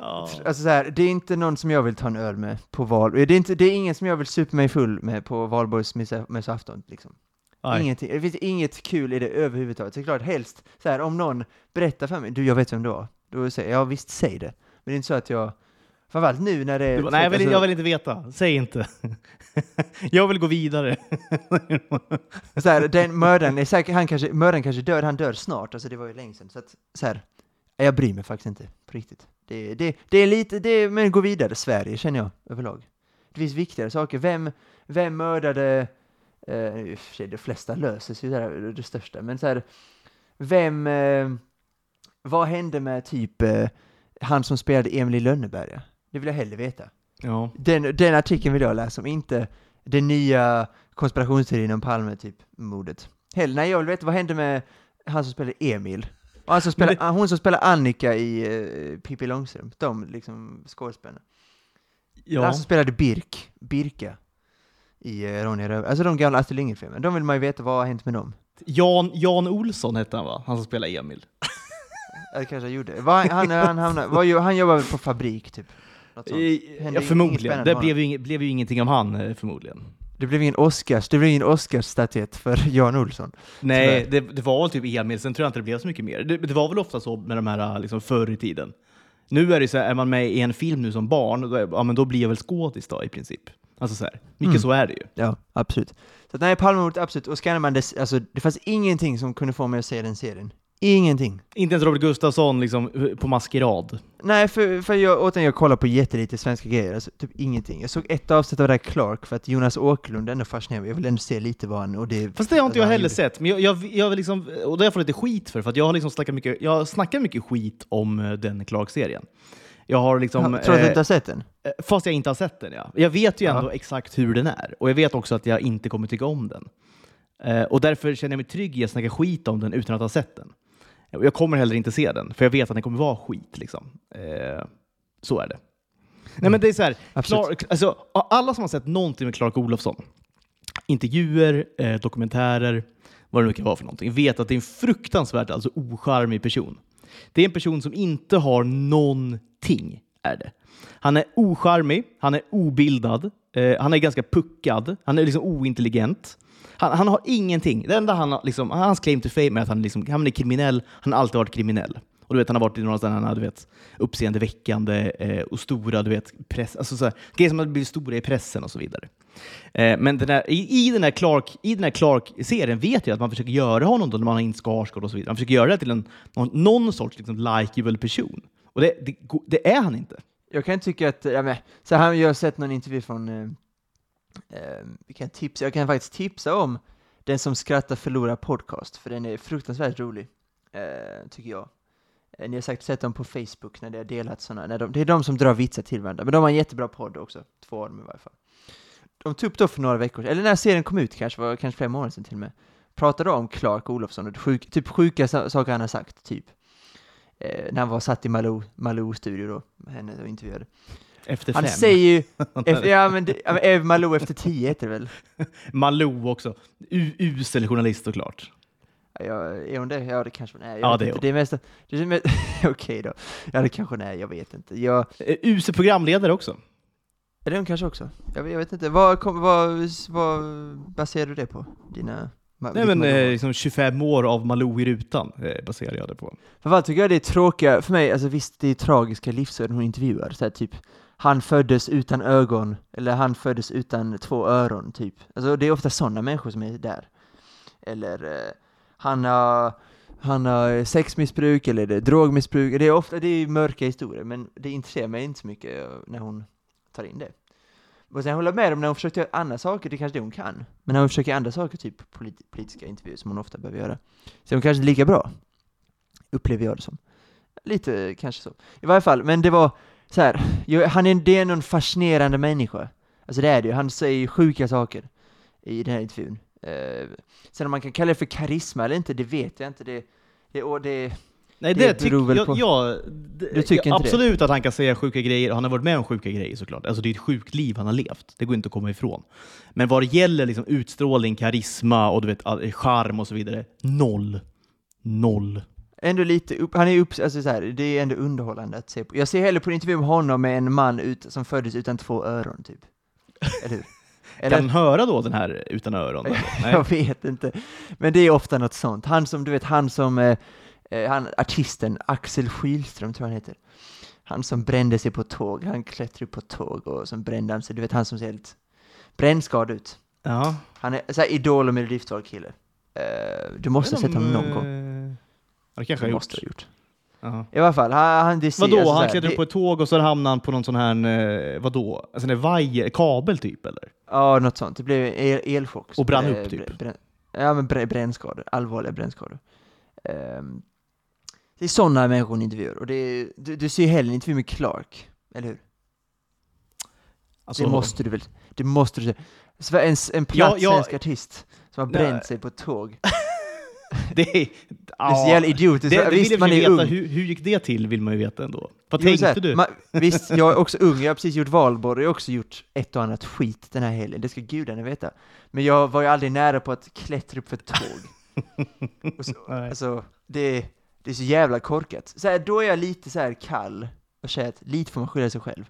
Ja. alltså så här, det är inte någon som jag vill ta en öl med på val, det är, inte, det är ingen som jag vill supa mig full med på valborgsmässoafton liksom. Ingenting, det finns inget kul i det överhuvudtaget. Så det är klart, helst så här, om någon berättar för mig, du jag vet vem du var, då säger jag, ja visst, säg det. Men det är inte så att jag, framförallt nu när det är... Du nej, jag vill, alltså, jag vill inte veta. Säg inte. jag vill gå vidare. så här, den mördaren är säkert, han kanske, mördaren kanske dör, han dör snart, alltså det var ju länge sedan. Så att, så här, jag bryr mig faktiskt inte, på riktigt. Det, det, det är lite, det men gå vidare, Sverige känner jag överlag. Det finns viktigare saker. Vem, vem mördade Eh, i och för sig, de flesta löser sig där, det, största, men så här, vem, eh, vad hände med typ eh, han som spelade Emil i Lönneberga? Det vill jag hellre veta. Ja. Den, den artikeln vill jag läsa om, inte den nya konspirationsteorin om Palme, typ mordet. Heller, nej, jag vill veta vad hände med han som spelade Emil? Han som spelar, det- Hon som spelar Annika i uh, Pippi Långstrump, de liksom skådespelarna. ja. Han som spelade Birk, Birka, i uh, Ronja Rövardotter. Alltså de gamla Astrid Lindgren-filmerna. De vill man ju veta vad har hänt med dem. Jan, Jan Olsson hette han va? Han som spelar Emil. Eller kanske jag gjorde. Vad, han, han, hamnade, vad, gör- han jobbar väl på fabrik, typ? Eh, Ja, förmodligen. Det blev ju, blev ju ingenting om han förmodligen. Det blev ingen Oscars, det blev ingen Oscarsstatyett för Jan Olsson. Nej, det, det var typ Emil, sen tror jag inte det blev så mycket mer. Det, det var väl ofta så med de här liksom, förr i tiden. Nu är det så här, är man med i en film nu som barn, då, är, ja, men då blir jag väl skådis då i princip. Alltså så här. Mycket Mm. så är det ju. Ja, absolut. Så att, nej, Palmemordet, absolut. Och scannar man det, alltså det fanns ingenting som kunde få mig att se den serien. Ingenting. Inte ens Robert Gustafsson liksom, på maskerad. Nej, för, för jag, återigen, jag kollar på jättelite svenska grejer, alltså typ ingenting. Jag såg ett avsnitt av det där Clark, för att Jonas Åkerlund är ändå fascinerande. Jag vill ändå se lite vad han, och det... Fast det har inte jag heller gjorde. sett. Men jag, jag, jag liksom, och det har jag fått lite skit för, för att jag har liksom snackat mycket, jag snackar mycket skit om eh, den Clark-serien. Jag har liksom... Du att du eh, inte har sett den? Eh, Fast jag inte har sett den, ja. Jag vet ju ändå exakt hur den är. Och jag vet också att jag inte kommer tycka om den. Eh, och därför känner jag mig trygg i att snacka skit om den utan att ha sett den. Jag kommer heller inte se den, för jag vet att den kommer vara skit. Liksom. Eh, så är det. Nej, men det är så här. Clark, alltså, alla som har sett någonting med Clark Olofsson, intervjuer, eh, dokumentärer, vad det nu kan vara för någonting, vet att det är en fruktansvärt alltså, ocharmig person. Det är en person som inte har någonting, är det. Han är ocharmig, han är obildad, eh, han är ganska puckad, han är liksom ointelligent. Han, han har ingenting. Det enda han har, liksom, hans claim to fame är att han, liksom, han är kriminell, han har alltid varit kriminell. Och du vet, han har varit i några sådana du vet, uppseendeväckande eh, och stora du vet, press, alltså så här, grejer som har blivit stora i pressen och så vidare. Eh, men den här, i, i den här Clark, i den här Clark-serien vet jag att man försöker göra honom, då, när man har in Skarsgård och så vidare, man försöker göra det till en, någon, någon sorts liksom, likeable person. Och det, det, det är han inte. Jag kan tycka att, ja, men, så här, jag har sett någon intervju från, eh, eh, vi kan tipsa, jag kan faktiskt tipsa om Den som skrattar förlorar podcast, för den är fruktansvärt rolig, eh, tycker jag. Eh, Ni har säkert sett dem på Facebook när det har delat sådana, när de, det är de som drar vitsar till varandra, men de har en jättebra podd också, två av dem i varje fall. De tog upp då för några veckor eller när serien kom ut kanske, var kanske flera månader sedan till och med, pratade om Clark Olofsson och sjuk, typ sjuka saker han har sagt, typ. Eh, när han var satt i Malou, Malou studio då, med henne och intervjuade. Efter Han fem. säger ju, efter, ja men, det, ja, men Eve Malou efter tio heter det väl? Malou också. U usel journalist såklart. Ja, är hon det? Ja det kanske hon är. Jag Ja, det är hon. Det är mest, det är mest, okej då. Ja det kanske hon är, jag vet inte. Jag, Eh, usel programledare också. är det hon kanske också? Jag, vet- jag vet inte. Vad, kom, vad, vad baserar du det på? Dina... Nej, men, eh, liksom 25 år av Malou i rutan eh, baserar jag det på. Framförallt tycker jag det är tråkiga, för mig, alltså visst det är tragiska livsöden hon intervjuar, så här, typ han föddes utan ögon, eller han föddes utan två öron, typ. Alltså det är ofta sådana människor som är där. Eller eh, han har, han har sexmissbruk, eller det är drogmissbruk, det är ofta, det är mörka historier, men det intresserar mig inte så mycket eh, när hon tar in det. Och sen håller jag med om när hon försöker göra andra saker, det är kanske det hon kan. Men när hon försöker göra andra saker, typ polit- politiska intervjuer som hon ofta behöver göra, så är hon kanske inte lika bra. Upplever jag det som. Lite eh, kanske så. I varje fall, men det var så här. Jag, han är, det är en fascinerande människa. Alltså det är det ju. Han säger ju sjuka saker i den här intervjun. Eh, sen om man kan kalla det för karisma eller inte, det vet jag inte. Det, det, det, Nej, Det det, tycker väl jag, på- jag, det, Du tycker jag, inte det? Absolut att han kan säga sjuka grejer, han har varit med om sjuka grejer såklart. Alltså det är ett sjukt liv han har levt, det går inte att komma ifrån. Men vad det gäller liksom utstrålning, karisma och du vet, charm och så vidare, noll. Noll. Ändå lite upp, han är upp, alltså så här, det är ändå underhållande att se på. Jag ser hellre på en intervju med honom med en man ut, som föddes utan två öron, typ. Eller hur? Eller, Kan han höra då den här utan öron? Jag vet inte. Men det är ofta något sånt. Han som, du vet, han som, eh, eh, han, artisten Axel Skylström tror jag han heter. Han som brände sig på tåg, han klättrade på tåg och så brände han sig, du vet han som ser helt brännskadad ut. Ja. Han är såhär idol och melodifestivalkille. Uh, du måste ha sett honom någon gång. Det kanske jag måste ha gjort. Ja. I alla fall, han, han det ser, Vadå, alltså, han klättrar upp på ett tåg och så hamnar han på någon sån här, eh, vadå, alltså en vajer, kabel typ eller? Ja, något sånt. Det blev el elchock. Och brann Eh, upp, typ. brä- brä- ja, men brä brännskador. Allvarliga brännskador. Ehm, det är sådana människor hon intervjuar. Och det är, du, du ser ju heller en intervju med Clark, eller hur? Alltså, det måste du väl? Det måste du En, en platt Ja, ja. svensk artist som har Nej. bränt sig på ett tåg. det är... Det är så jävla idiotiskt. Det, det Visst, man är veta. ung. Hur, hur gick det till vill man ju veta ändå. Vad Jo, tänkte här, du? Man, visst, jag är också ung, jag har precis gjort valborg, jag har också gjort ett och annat skit den här helgen, det ska gudarna veta. Men jag var ju aldrig nära på att klättra upp för ett tåg. Och så, alltså, det, det är så jävla korkat. Så här, då är jag lite så här kall och säger att lite får man skylla sig själv.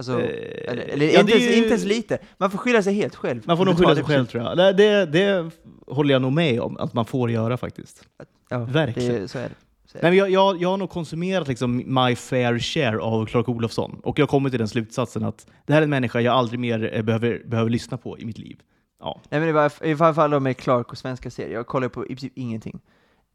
Alltså, Eh, eller, eller ja, inte, det ens, ju- inte ens lite, man får skylla sig helt själv. Man får nog skylla det sig själv tror jag. Det, det, det håller jag nog med om att man får göra faktiskt. Ja, Verkligen. Det, så är det. Så är det. Nej, men jag, jag, jag har nog konsumerat liksom my fair share av Clark Olofsson och jag har kommit till den slutsatsen att det här är en människa jag aldrig mer eh, behöver, behöver lyssna på i mitt liv. Ja. Nej men i varje, i varje fall med Clark och svenska serier, jag kollar på i princip ingenting.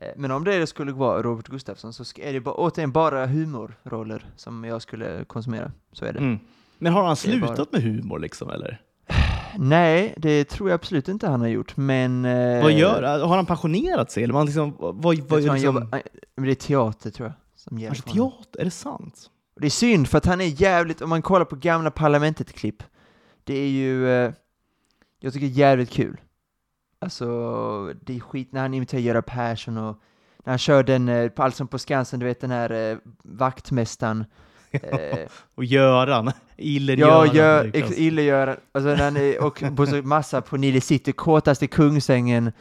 Eh, Men om det skulle vara Robert Gustafsson så är det bara, återigen bara humorroller som jag skulle konsumera. Så är det. Mm. Men har han är bara- slutat med humor liksom eller? Nej, det tror jag absolut inte han har gjort, men... eh, Vad gör Har han pensionerat sig? Eller man liksom, vad, vad, Jag tror han liksom, jobbar, men det är teater tror jag, som Kanske honom. teater? Är det sant? Och det är synd, för att han är jävligt, om man kollar på gamla Parlamentet-klipp, det är ju, eh, jag tycker jävligt kul. Alltså, det är skit när han imiterar Göran Persson och när han kör den, eh, på Allsång på Skansen, du vet den här eh, vaktmästaren. Eh, Och Göran? Iller ja, Göran? gör, det är ex, klass. ille Göran, alltså när han är, och på så massa på Nile City, kåtaste Kungsängen,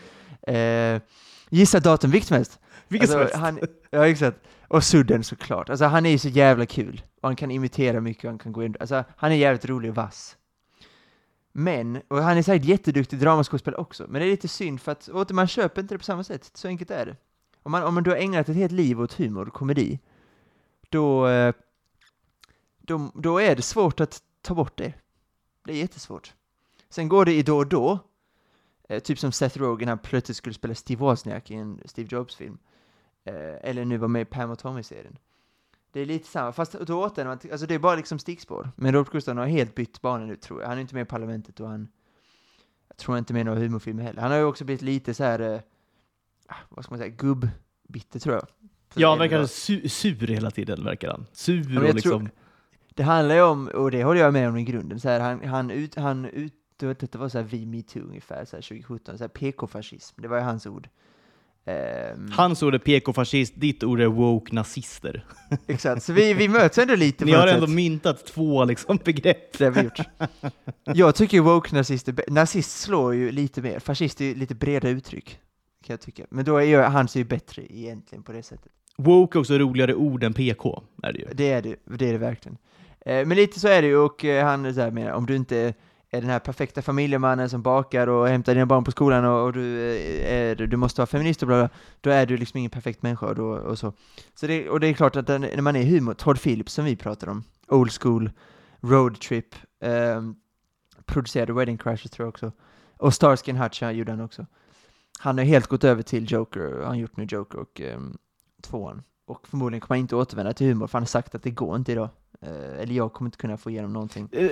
eh, gissa datum, vilket som helst. Vilket som Alltså, helst. han, ja, exakt. Och Sudden såklart. Alltså han är ju så jävla kul. Och han kan imitera mycket och han kan gå in. Alltså han är jävligt rolig och vass. Men, och han är säkert jätteduktig dramaskådespelare också, men det är lite synd för att åter, man köper inte det på samma sätt. Så enkelt är det. Om man, om man du har ägnat ett helt liv åt humor och komedi, då, eh, då, då är det svårt att ta bort det. Det är jättesvårt. Sen går det i då och då, eh, typ som Seth Rogen, han plötsligt skulle spela Steve Wozniak i en Steve Jobs-film. Eh, eller nu var med i Pam och Tommy-serien. Det är lite samma, fast då återvänder till, alltså det är bara liksom stickspår. Men Robert Gustafsson har helt bytt bana nu tror jag. Han är inte med i Parlamentet och han, jag tror inte med några humorfilmer heller. Han har ju också blivit lite så här, eh, ah, vad ska man säga, gubbbitter tror jag. För Ja, han verkar su sur hela tiden, verkar han. Sur och liksom... Det handlar ju om, och det håller jag med om i grunden, så här, han, han ut, han ut, det var så här vi metoo ungefär, så här 2017, så här PK-fascism, det var ju hans ord. Ehm, Hans ord är PK-fascist, ditt ord är woke-nazister. Exakt, så vi, vi möts ändå lite Ni har ändå sätt. myntat två liksom, begrepp. Det har vi gjort. Jag tycker woke-nazist är bä- Nazist slår ju lite mer, fascist är ju lite bredare uttryck. Kan jag tycka. Men då är ju, han ju bättre egentligen på det sättet. Woke är också roligare ord än PK, är det ju. Det är det, det är det verkligen. Eh, men lite så är det ju, och eh, han är så här menar, om du inte är den här perfekta familjemannen som bakar och hämtar dina barn på skolan och, och du, eh, är, du måste vara feminist och bla, bla då är du liksom ingen perfekt människa och, då, och så. så det, och det är klart att den, när man är humor, Todd Phillips som vi pratar om, old school, road trip, eh, producerade Wedding Crashers tror jag också, och Starsky and Hutch gjorde han också. Han har helt gått över till Joker, han har gjort nu Joker och eh, tvåan. Och förmodligen kommer han inte återvända till humor, för han har sagt att det går inte idag. Eh, eller jag kommer inte kunna få igenom någonting. Eh,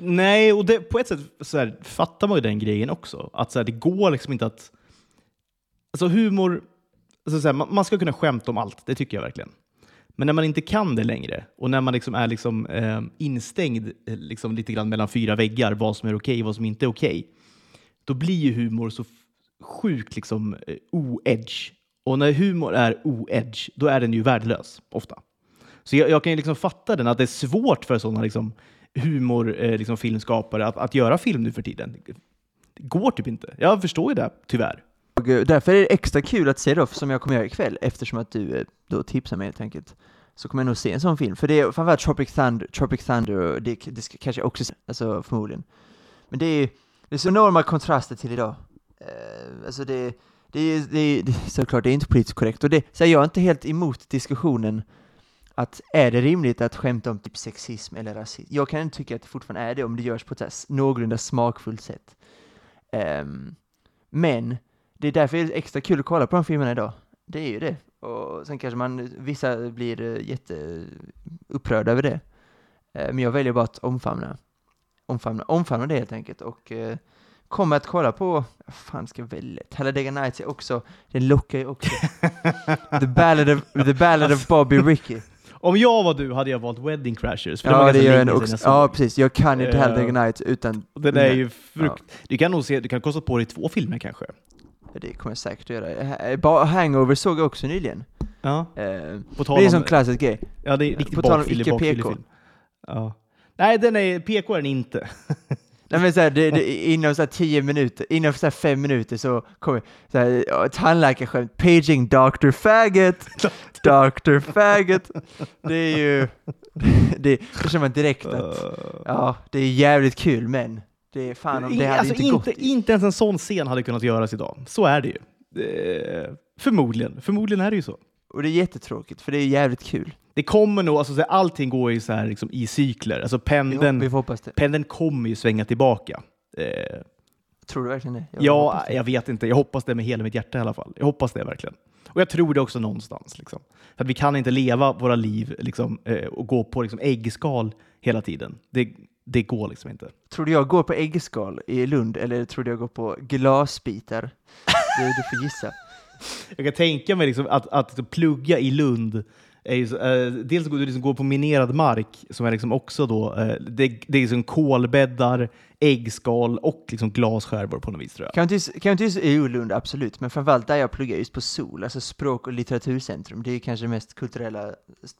nej, och det, på ett sätt så här, fattar man ju den grejen också. Att så här, det går liksom inte att... Alltså humor, alltså, så här, man, man ska kunna skämta om allt, det tycker jag verkligen. Men när man inte kan det längre och när man liksom är liksom, eh, instängd eh, liksom, lite grann mellan fyra väggar, vad som är okej och vad som inte är okej, då blir ju humor så sjukt liksom, eh, o-edge. Och när humor är o-edge, då är den ju värdelös ofta. Så jag, jag kan ju liksom fatta den, att det är svårt för sådana liksom, humorfilmskapare eh, liksom, filmskapare att, att göra film nu för tiden. Det går typ inte. Jag förstår ju det, tyvärr. Och, eh, därför är det extra kul att se Ruff som jag kommer göra ikväll, eftersom att du eh, då tipsar mig helt enkelt. Så kommer jag nog se en sån film, för det är framförallt Tropic Thunder, Tropic Thunder och det, det ska, kanske jag också se, alltså förmodligen. Men det är, det är så enorma kontraster till idag. Uh, alltså det, det, är, det, det såklart, det är inte politiskt korrekt, och det, så jag är inte helt emot diskussionen att är det rimligt att skämta om typ sexism eller rasism? Jag kan tycka att det fortfarande är det om det görs på ett någorlunda smakfullt sätt. Ehm, men det är därför det är extra kul att kolla på de filmerna idag. Det är ju det. Och sen kanske man, vissa blir eh, jätteupprörda över det. Eh, men jag väljer bara att omfamna omfamna, omfamna det helt enkelt och eh, kommer att kolla på, vad fan ska jag välja? Talladega Nights är också, den lockar ju också. the, Ballad of, the Ballad of Bobby Ricky. Om jag var du hade jag valt Wedding Crashers, för Ja, det gör sedan också. Ja, precis. Jag kan inte Eh, Talladega Nights utan Den är ju frukt... Du kan nog se, du kan kosta på dig två filmer kanske. det kommer jag säkert att göra. Ha- Bara Hangover såg jag också nyligen. Ja, Eh, på det är en sån klassisk grej. Ja, det är riktigt På tal om bakfyllig, icke bakfyllig PK. film. Ja. Nej, den är, PK är den inte. Nej men såhär, det, det, inom såhär tio minuter, inom såhär fem minuter så kommer ja, tandläkarskämt, paging Dr. Faggot, Dr. Faggot. Det är ju, det, det känner man direkt att, ja, det är jävligt kul men det är fan om det hade alltså, inte gått. inte, inte ens en sån scen hade kunnat göras idag. Så är det ju. Eh, förmodligen. Förmodligen är det ju så. Och det är jättetråkigt för det är jävligt kul. Det kommer nog, alltså, så här, allting går ju så här, liksom, i cykler. Alltså, pendeln, det. pendeln kommer ju svänga tillbaka. Eh, Tror du verkligen det? Jag ja, det. jag vet inte. Jag hoppas det med hela mitt hjärta i alla fall. Jag hoppas det verkligen. Och jag tror det också någonstans. Liksom. För att vi kan inte leva våra liv liksom, eh, och gå på liksom, äggskal hela tiden. Det, det går liksom inte. Tror du jag går på äggskal i Lund eller tror du jag går på glasbitar? Du, du får gissa. Jag kan tänka mig liksom att, att plugga i Lund är ju, eh, dels att du liksom går på minerad mark som är liksom också då, eh, det, det är liksom kolbäddar, äggskal och liksom glasskärvor på något vis tror jag. Jag inte i Lund, absolut, men framförallt där jag pluggar just på SOL, alltså språk och litteraturcentrum, det är kanske den mest kulturella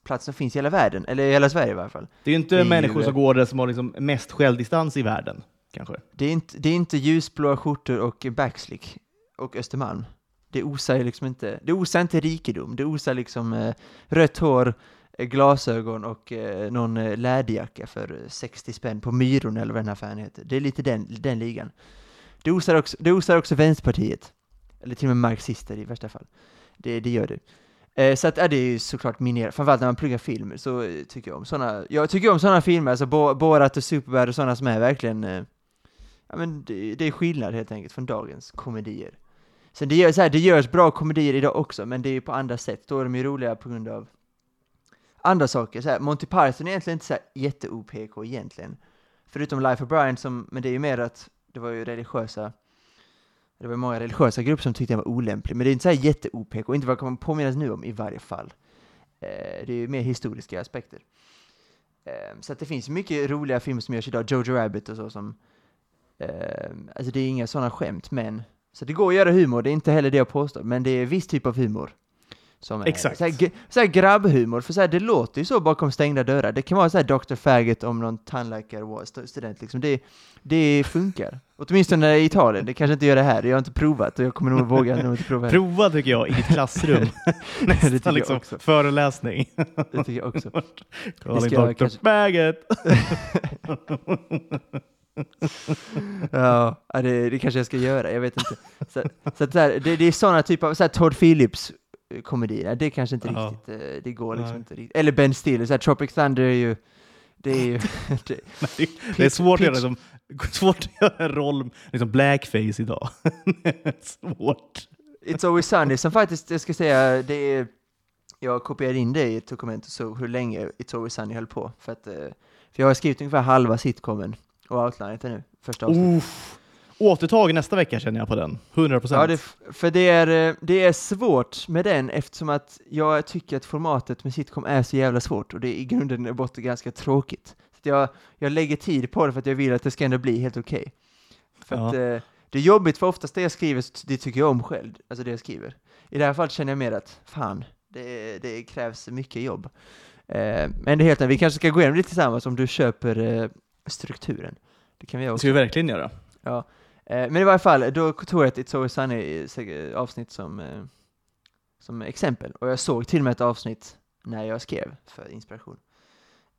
plats som finns i hela världen, eller i hela Sverige i varje fall. Det är ju inte Det är ju- människor som går där som har liksom mest självdistans i världen, kanske. Det är inte, det är inte ljusblåa skjortor och backslick och Östermalm. Det osar ju liksom inte, det osar inte rikedom, det osar liksom eh, rött hår, eh, glasögon och eh, någon eh, läderjacka för eh, 60 spänn på Myron eller vad den här affären heter. Det är lite den, den ligan. Det osar också, det osar också Vänsterpartiet. Eller till och med marxister i värsta fall. Det, det gör det. Eh, så att, ja, det är ju såklart min er, framförallt när man pluggar film så eh, tycker jag om sådana, jag tycker om sådana filmer, alltså Bo- Borat och Superbad och sådana som är verkligen, eh, ja men det, det är skillnad helt enkelt från dagens komedier. Sen det, gör, så här, det görs bra komedier idag också, men det är ju på andra sätt, då är de ju roliga på grund av andra saker. Så här, Monty Python är egentligen inte så här jätte-OPK egentligen. Förutom Life of Brian, som, men det är ju mer att det var ju religiösa det var många religiösa grupper som tyckte den var olämplig, men det är inte så här jätte-OPK, inte vad man kommer påminnas nu om i varje fall. Eh, det är ju mer historiska aspekter. Eh, så att det finns mycket roliga filmer som görs idag, Jojo Rabbit och så som... Eh, alltså det är inga sådana skämt, men... Så det går att göra humor, det är inte heller det jag påstår, men det är viss typ av humor. Som är Exakt. Så här, g- så här grabbhumor, för så här, det låter ju så bakom stängda dörrar. Det kan vara så här Dr. Faggot om någon tandläkare var st- student, liksom. det, det funkar. Åtminstone i Italien, det kanske inte gör det här, jag har inte provat och jag kommer nog våga nog inte prova. Prova tycker jag i ditt klassrum. det Nästan jag liksom också. föreläsning. Det tycker jag också. Calling jag Dr. kanske- Faggot. Ja, det, det kanske jag ska göra, jag vet inte. Så, så att här, det, det är sådana typer av, så här Todd Phillips eh, komedier, det kanske inte Ja. riktigt, eh, det går liksom Nej. inte riktigt. Eller Ben Stiller, så här, Tropic Thunder är ju, det är ju, det, Det är svårt att, pitch- göra, liksom, svårt att göra en roll, liksom blackface idag. svårt. It's Always Sunny, som faktiskt, jag ska säga, det är, jag kopierade in det i ett dokument och såg hur länge It's Always Sunny höll på. För att, eh, för jag har skrivit ungefär halva sitcomen och outlinat det nu, första avsnittet. Uff. Återtag nästa vecka känner jag på den. 100 procent. Ja, det, för det är, eh, det är svårt med den eftersom att jag tycker att formatet med sitcom är så jävla svårt och det är i grunden i botten ganska tråkigt. Så jag, jag lägger tid på det för att jag vill att det ska ändå bli helt okej. För Ja. att eh, det är jobbigt för oftast det jag skriver, det tycker jag om själv, alltså det jag skriver. I det här fallet känner jag mer att, fan, det, det krävs mycket jobb. Eh, men det är helt vi kanske ska gå igenom det tillsammans om du köper eh, strukturen. Det kan vi göra Det också. ska vi verkligen göra. Ja. Eh, men i varje fall, då tog jag ett It's Always Sunny eh, avsnitt som, eh, som exempel. Och jag såg till och med ett avsnitt när jag skrev för inspiration.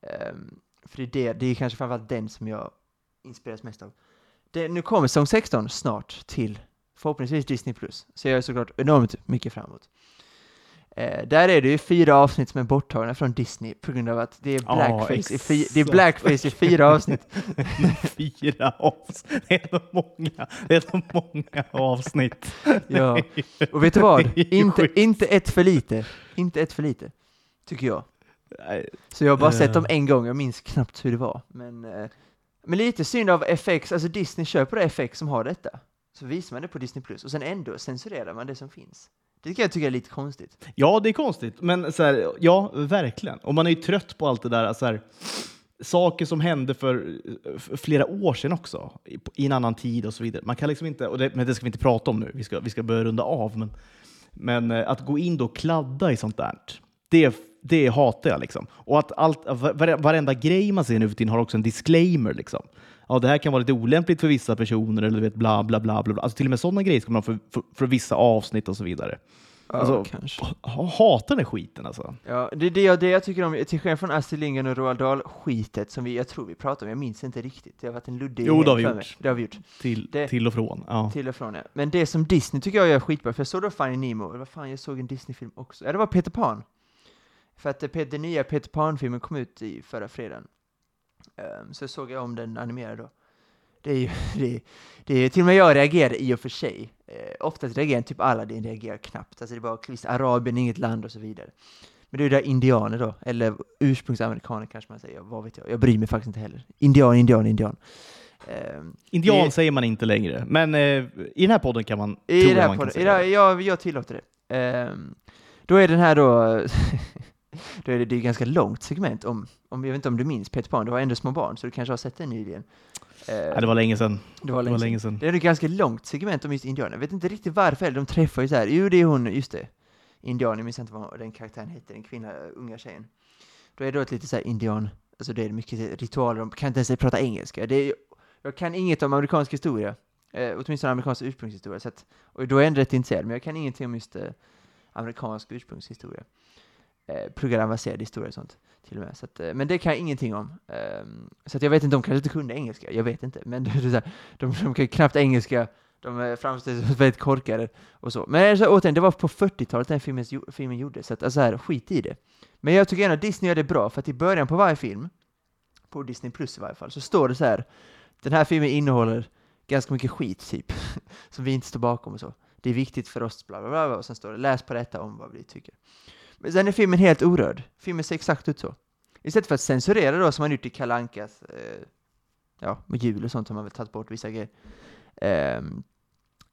Ehm, för det är, det, det är kanske framförallt den som jag inspireras mest av. Det, nu kommer säsong 16 snart till förhoppningsvis Disney+. Så jag är såklart enormt mycket framåt. Eh, där är det ju fyra avsnitt som är borttagna från Disney på grund av att det är blackface, i, fi, det är blackface i fyra avsnitt. Fyra avsnitt. Det är så många, det är så många avsnitt. Ja, och vet du vad? Inte, inte ett för lite. Inte ett för lite, tycker jag. Så jag har bara sett Eh. dem en gång, jag minns knappt hur det var. Men, eh, Men lite synd av FX, alltså Disney det FX som har detta. Så visar man det på Disney Plus och sen ändå censurerar man det som finns. Det kan jag tycka är lite konstigt. Ja, det är konstigt. Men så här, ja, verkligen. Och man är ju trött på allt det där. Så här, saker som hände för, för flera år sedan också, i, i en annan tid och så vidare. Man kan liksom inte, och det, men det ska vi inte prata om nu, vi ska, vi ska börja runda av. Men, men eh, att gå in då och kladda i sånt där, det, det hatar jag. Liksom. Och att allt, varenda grej man ser nu för tiden har också en disclaimer. Liksom. Ja, det här kan vara lite olämpligt för vissa personer, eller du vet, bla bla bla. bla. Alltså, till och med sådana grejer ska man för, för, för vissa avsnitt och så vidare. Ja, Alltså, kanske. Ha- Hatar den här skiten alltså. Ja, det är det, jag- det jag tycker om, till skillnad från Astrid Lindgren och Roald Dahl-skitet som vi, jag tror vi pratade om, jag minns inte riktigt, det har varit en luddig Jo, det har vi gjort. mig. Det har vi gjort. Till, Det- till och från. Ja. Till och från ja. Men det som Disney tycker jag gör skitbra, för jag såg då Finding Nemo, vad fan, jag såg en Disney-film också. Ja, det var Peter Pan. För att det, den nya Peter Pan-filmen kom ut i förra fredagen. Ehm, så såg jag om den animerade då. Det är ju, det det är, till och med jag reagerade i och för sig. Eh, oftast reagerar typ Aladdin reagerar knappt. Alltså det är bara visst, Arabien, inget land och så vidare. Men det är ju där indianer då, eller ursprungsamerikaner kanske man säger, vad vet jag. Jag bryr mig faktiskt inte heller. Indian, indian, indian. Ehm, Indian det- säger man inte längre, men eh, i den här podden kan man i tro det att här man kan podden, i säga det det. jag, jag tillåter det. Ehm, då är den här då, då är det, det är ganska långt segment om, om, jag vet inte om du minns Peter Pan, du har ändå små barn så du kanske har sett den nyligen. Ehm, Nej, det var länge sedan. det var Det var länge sedan. länge. Det är ett ganska långt segment om just indianer, jag vet inte riktigt varför, de träffar ju så här. jo det är hon, just det, indian, jag minns inte vad den karaktären hette, den kvinna, unga tjejen. Då är det då ett lite så här indian, alltså det är mycket ritualer, de kan inte ens prata engelska. Det är, jag kan inget om amerikansk historia, eh, åtminstone amerikansk ursprungshistoria, så att, och då är jag ändå rätt intresserad, men jag kan ingenting om just eh, amerikansk ursprungshistoria. Eh, avancerad historia och sånt, till och med. Så att, eh, men det kan jag ingenting om. Ehm, så att jag vet inte, de kanske inte kunde engelska, jag vet inte, men de, de kan ju knappt engelska, de eh, framställs som väldigt korkade och så. Men så, återigen, det var på 40-talet den filmen, filmen gjordes, så att, alltså här, skit i det. Men jag tycker ändå att Disney gör det bra, för att i början på varje film, på Disney Plus i varje fall, så står det så här, den här filmen innehåller ganska mycket skit, typ, som vi inte står bakom och så. Det är viktigt för oss, bla bla bla, och sen står det läs på detta om vad vi tycker. Men sen är filmen helt orörd. Filmen ser exakt ut så. Istället för att censurera då, som man gjort i Kalle Ankas, eh, ja, med jul och sånt har man väl tagit bort vissa grejer. Ehm,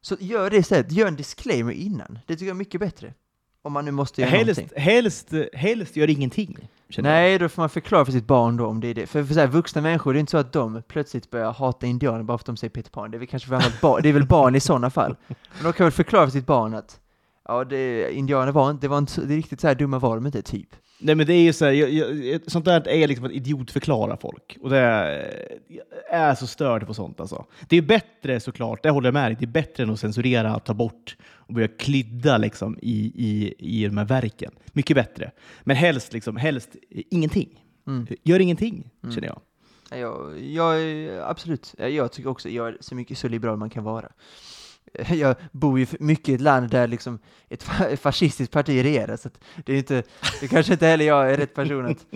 så gör det istället, gör en disclaimer innan. Det tycker jag är mycket bättre. Om man nu måste göra Helst, någonting. helst, helst gör ingenting. jag. Nej, då får man förklara för sitt barn då om det är det. För, för så här, vuxna människor, det är inte så att de plötsligt börjar hata indianer bara för att de säger Peter Pan. Det är väl kanske för annat barn, det är väl barn i sådana fall. Men de kan väl förklara för sitt barn att ja, det, indianer var inte, det var inte, det riktigt så här dumma var de inte, typ. Nej men det är ju så här, jag, jag, sånt där är liksom att idiotförklara folk. Och det är, jag är så störd på sånt alltså. Det är bättre såklart, det håller jag med dig, det är bättre än att censurera, ta bort och börja klydda liksom i, i, i de här verken. Mycket bättre. Men helst, liksom, helst ingenting. Mm. Gör ingenting, Mm. känner jag. Ja, Jag, absolut. Ja, Jag tycker också, jag är så mycket så liberal man kan vara. Jag bor ju mycket i ett land där liksom ett fa- ett fascistiskt parti regerar, så det är inte, det kanske inte heller jag är rätt person att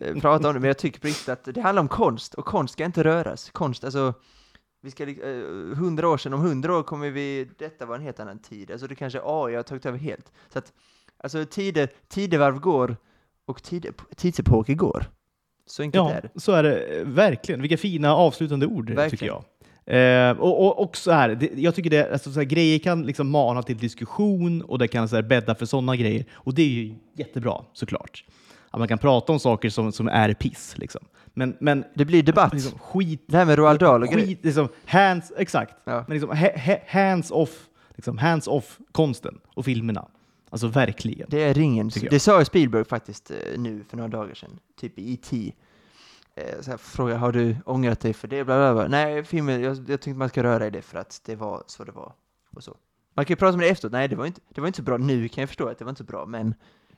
eh, prata om det, men jag tycker på riktigt att det handlar om konst, och konst ska inte röras. Konst, alltså, vi ska, eh, hundra år sedan, om hundra år kommer vi, detta var en helt annan tid, alltså det kanske AI har tagit över helt. Så att, alltså tider, tidevarv går, och tid, tidsepoker går. Så enkelt är Ja, det. så är det eh, verkligen. Vilka fina avslutande ord, tycker Verkligen. jag. Eh, och, och, och så här, det, jag tycker det, alltså, så här, grejer kan liksom mana till diskussion och det kan så här, bädda för sådana grejer. Och det är ju jättebra, såklart. Att man kan prata om saker som, som är piss. Liksom. Men, men Det blir debatt. liksom, skit, Det här med Roald Dahl och grejer. skit liksom, hands, exakt. Ja. Men liksom, ha, ha, hands off, liksom, hands off konsten och filmerna. Alltså verkligen. Det är ringen. Det sa Spielberg faktiskt eh, nu för några dagar sedan, typ i E.T. Eh, Så här, fråga, har du ångrat dig för det? Bla, bla, bla. Nej, filmen, jag, jag tyckte man ska röra i det för att det var så det var. Och så. Man kan ju prata om det efteråt, nej det var inte, det var inte så bra nu, kan jag förstå att det var inte så bra, men...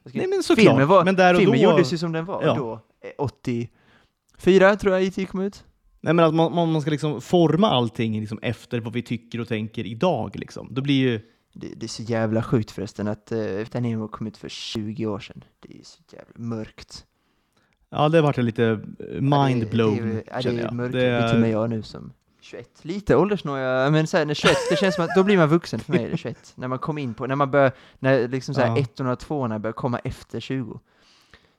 ska- Nej men såklart. filmen var, men där och filmen då, gjordes ju som den var, Ja. då, eh, 84 tror jag E.T. kom ut. Nej, men att man, man man ska liksom forma allting liksom efter vad vi tycker och tänker idag. Liksom. Då blir ju... Det, det är så jävla sjukt förresten att uh, Nemo kom ut för 20 år sedan. Det är så jävla mörkt. Ja, det vart lite eh, mind-blown, Ja, det, det, är- ja, det känner är jag. mörkt. Det är till och med jag nu som 21. Lite åldersnoja, men så här, när 21, det känns som att då blir man vuxen för mig, 21. När man kommer in på, när man börjar, när liksom så här Ja. ettorna och tvåorna börjar komma efter 20.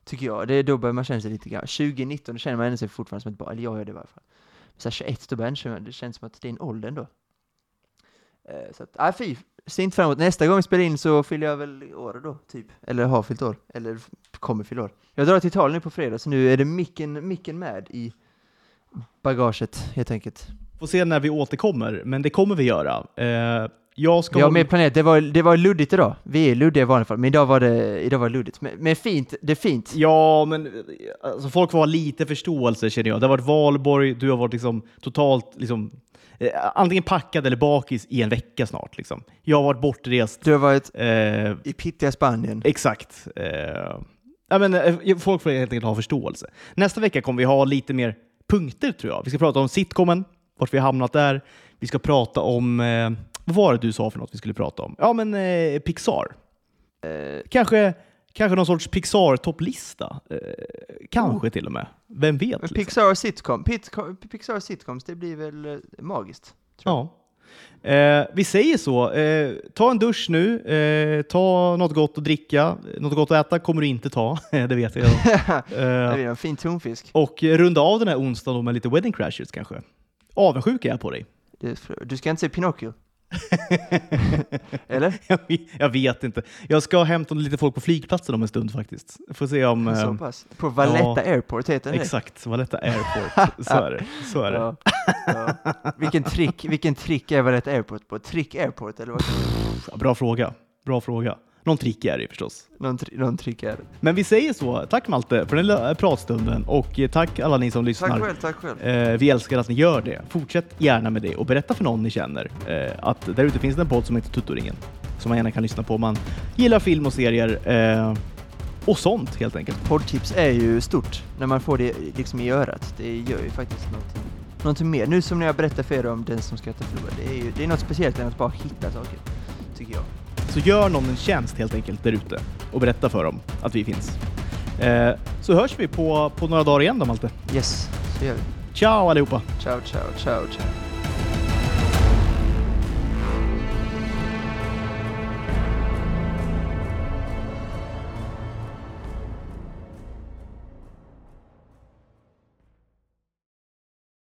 Tycker jag, det är då börjar man känna sig lite gammal. 2019, då känner man sig fortfarande som ett barn, eller jag gör det i varje fall. så här 21 då benchar man. Det känns som att det är en ålder ändå. Eh, så att, nej fy, ser inte fram emot. Nästa gång vi spelar in så fyller jag väl år då, typ. Eller har fyllt år. Eller kommer fylla år. Jag drar till Italien nu på fredag, så nu är det micken, micken med i bagaget, helt enkelt. Får se när vi återkommer, men det kommer vi göra. Eh, jag ska hålla- mer planerat. Det var, det var luddigt idag. Vi är luddiga i vanliga fall, men idag var det, idag var det luddigt. Men, men fint, det är fint. Ja, men alltså, folk får ha lite förståelse känner jag. Det har varit valborg, du har varit liksom totalt liksom, eh, antingen packad eller bakis i en vecka snart. Liksom. Jag har varit bortrest. Du har varit Eh, i pittiga Spanien. exakt. Eh, ja, men, eh, folk får helt enkelt ha förståelse. Nästa vecka kommer vi ha lite mer punkter tror jag. Vi ska prata om sitcomen, vart vi har hamnat där. Vi ska prata om, eh, vad var det du sa för något vi skulle prata om? Ja, men eh, Pixar. Eh, Kanske, kanske någon sorts Pixar-topplista. Eh, kanske till och med. Vem vet? liksom. Pixar sitcom, Pixar sitcoms, det blir väl eh, magiskt. Ja. Eh, vi säger så. Eh, ta en dusch nu. Eh, ta något gott att dricka. Något gott att äta kommer du inte ta. det vet jag. det eh, blir en fin tonfisk. och runda av den här onsdagen med lite wedding crashers kanske. Avundsjuk är jag på dig. Är Du ska inte se Pinocchio? Eller? Jag vet- jag vet inte. Jag ska hämta lite folk på flygplatsen om en stund faktiskt. Får se om... Så Eh, pass. På Valletta ja. Airport heter det? exakt, Valletta Airport. Så är det. Så är det. Ja. Ja. Vilken trick, vilken trick är Valletta Airport på? Trick Airport eller vad? Ja, Bra fråga. Bra fråga. Någon trick är det förstås. Någon, tri- någon trick är det. Men vi säger så. Tack Malte för den lilla pratstunden och eh, tack alla ni som lyssnar. Tack själv, tack själv. Eh, vi älskar att ni gör det. Fortsätt gärna med det och berätta för någon ni känner eh, att där ute finns det en podd som heter Tuttoringen som man gärna kan lyssna på om man gillar film och serier eh, och sånt helt enkelt. Poddtips är ju stort när man får det liksom i örat. Det gör ju faktiskt någonting, någonting mer. Nu som när jag berättar för er om Den som skrattar förlorar, det är ju det är något speciellt än att bara hitta saker. Så gör någon en tjänst helt enkelt där ute och berätta för dem att vi finns. Eh, så hörs vi på, på några dagar igen då Malte. Yes, så gör vi. Ciao allihopa! Ciao, ciao, ciao, ciao.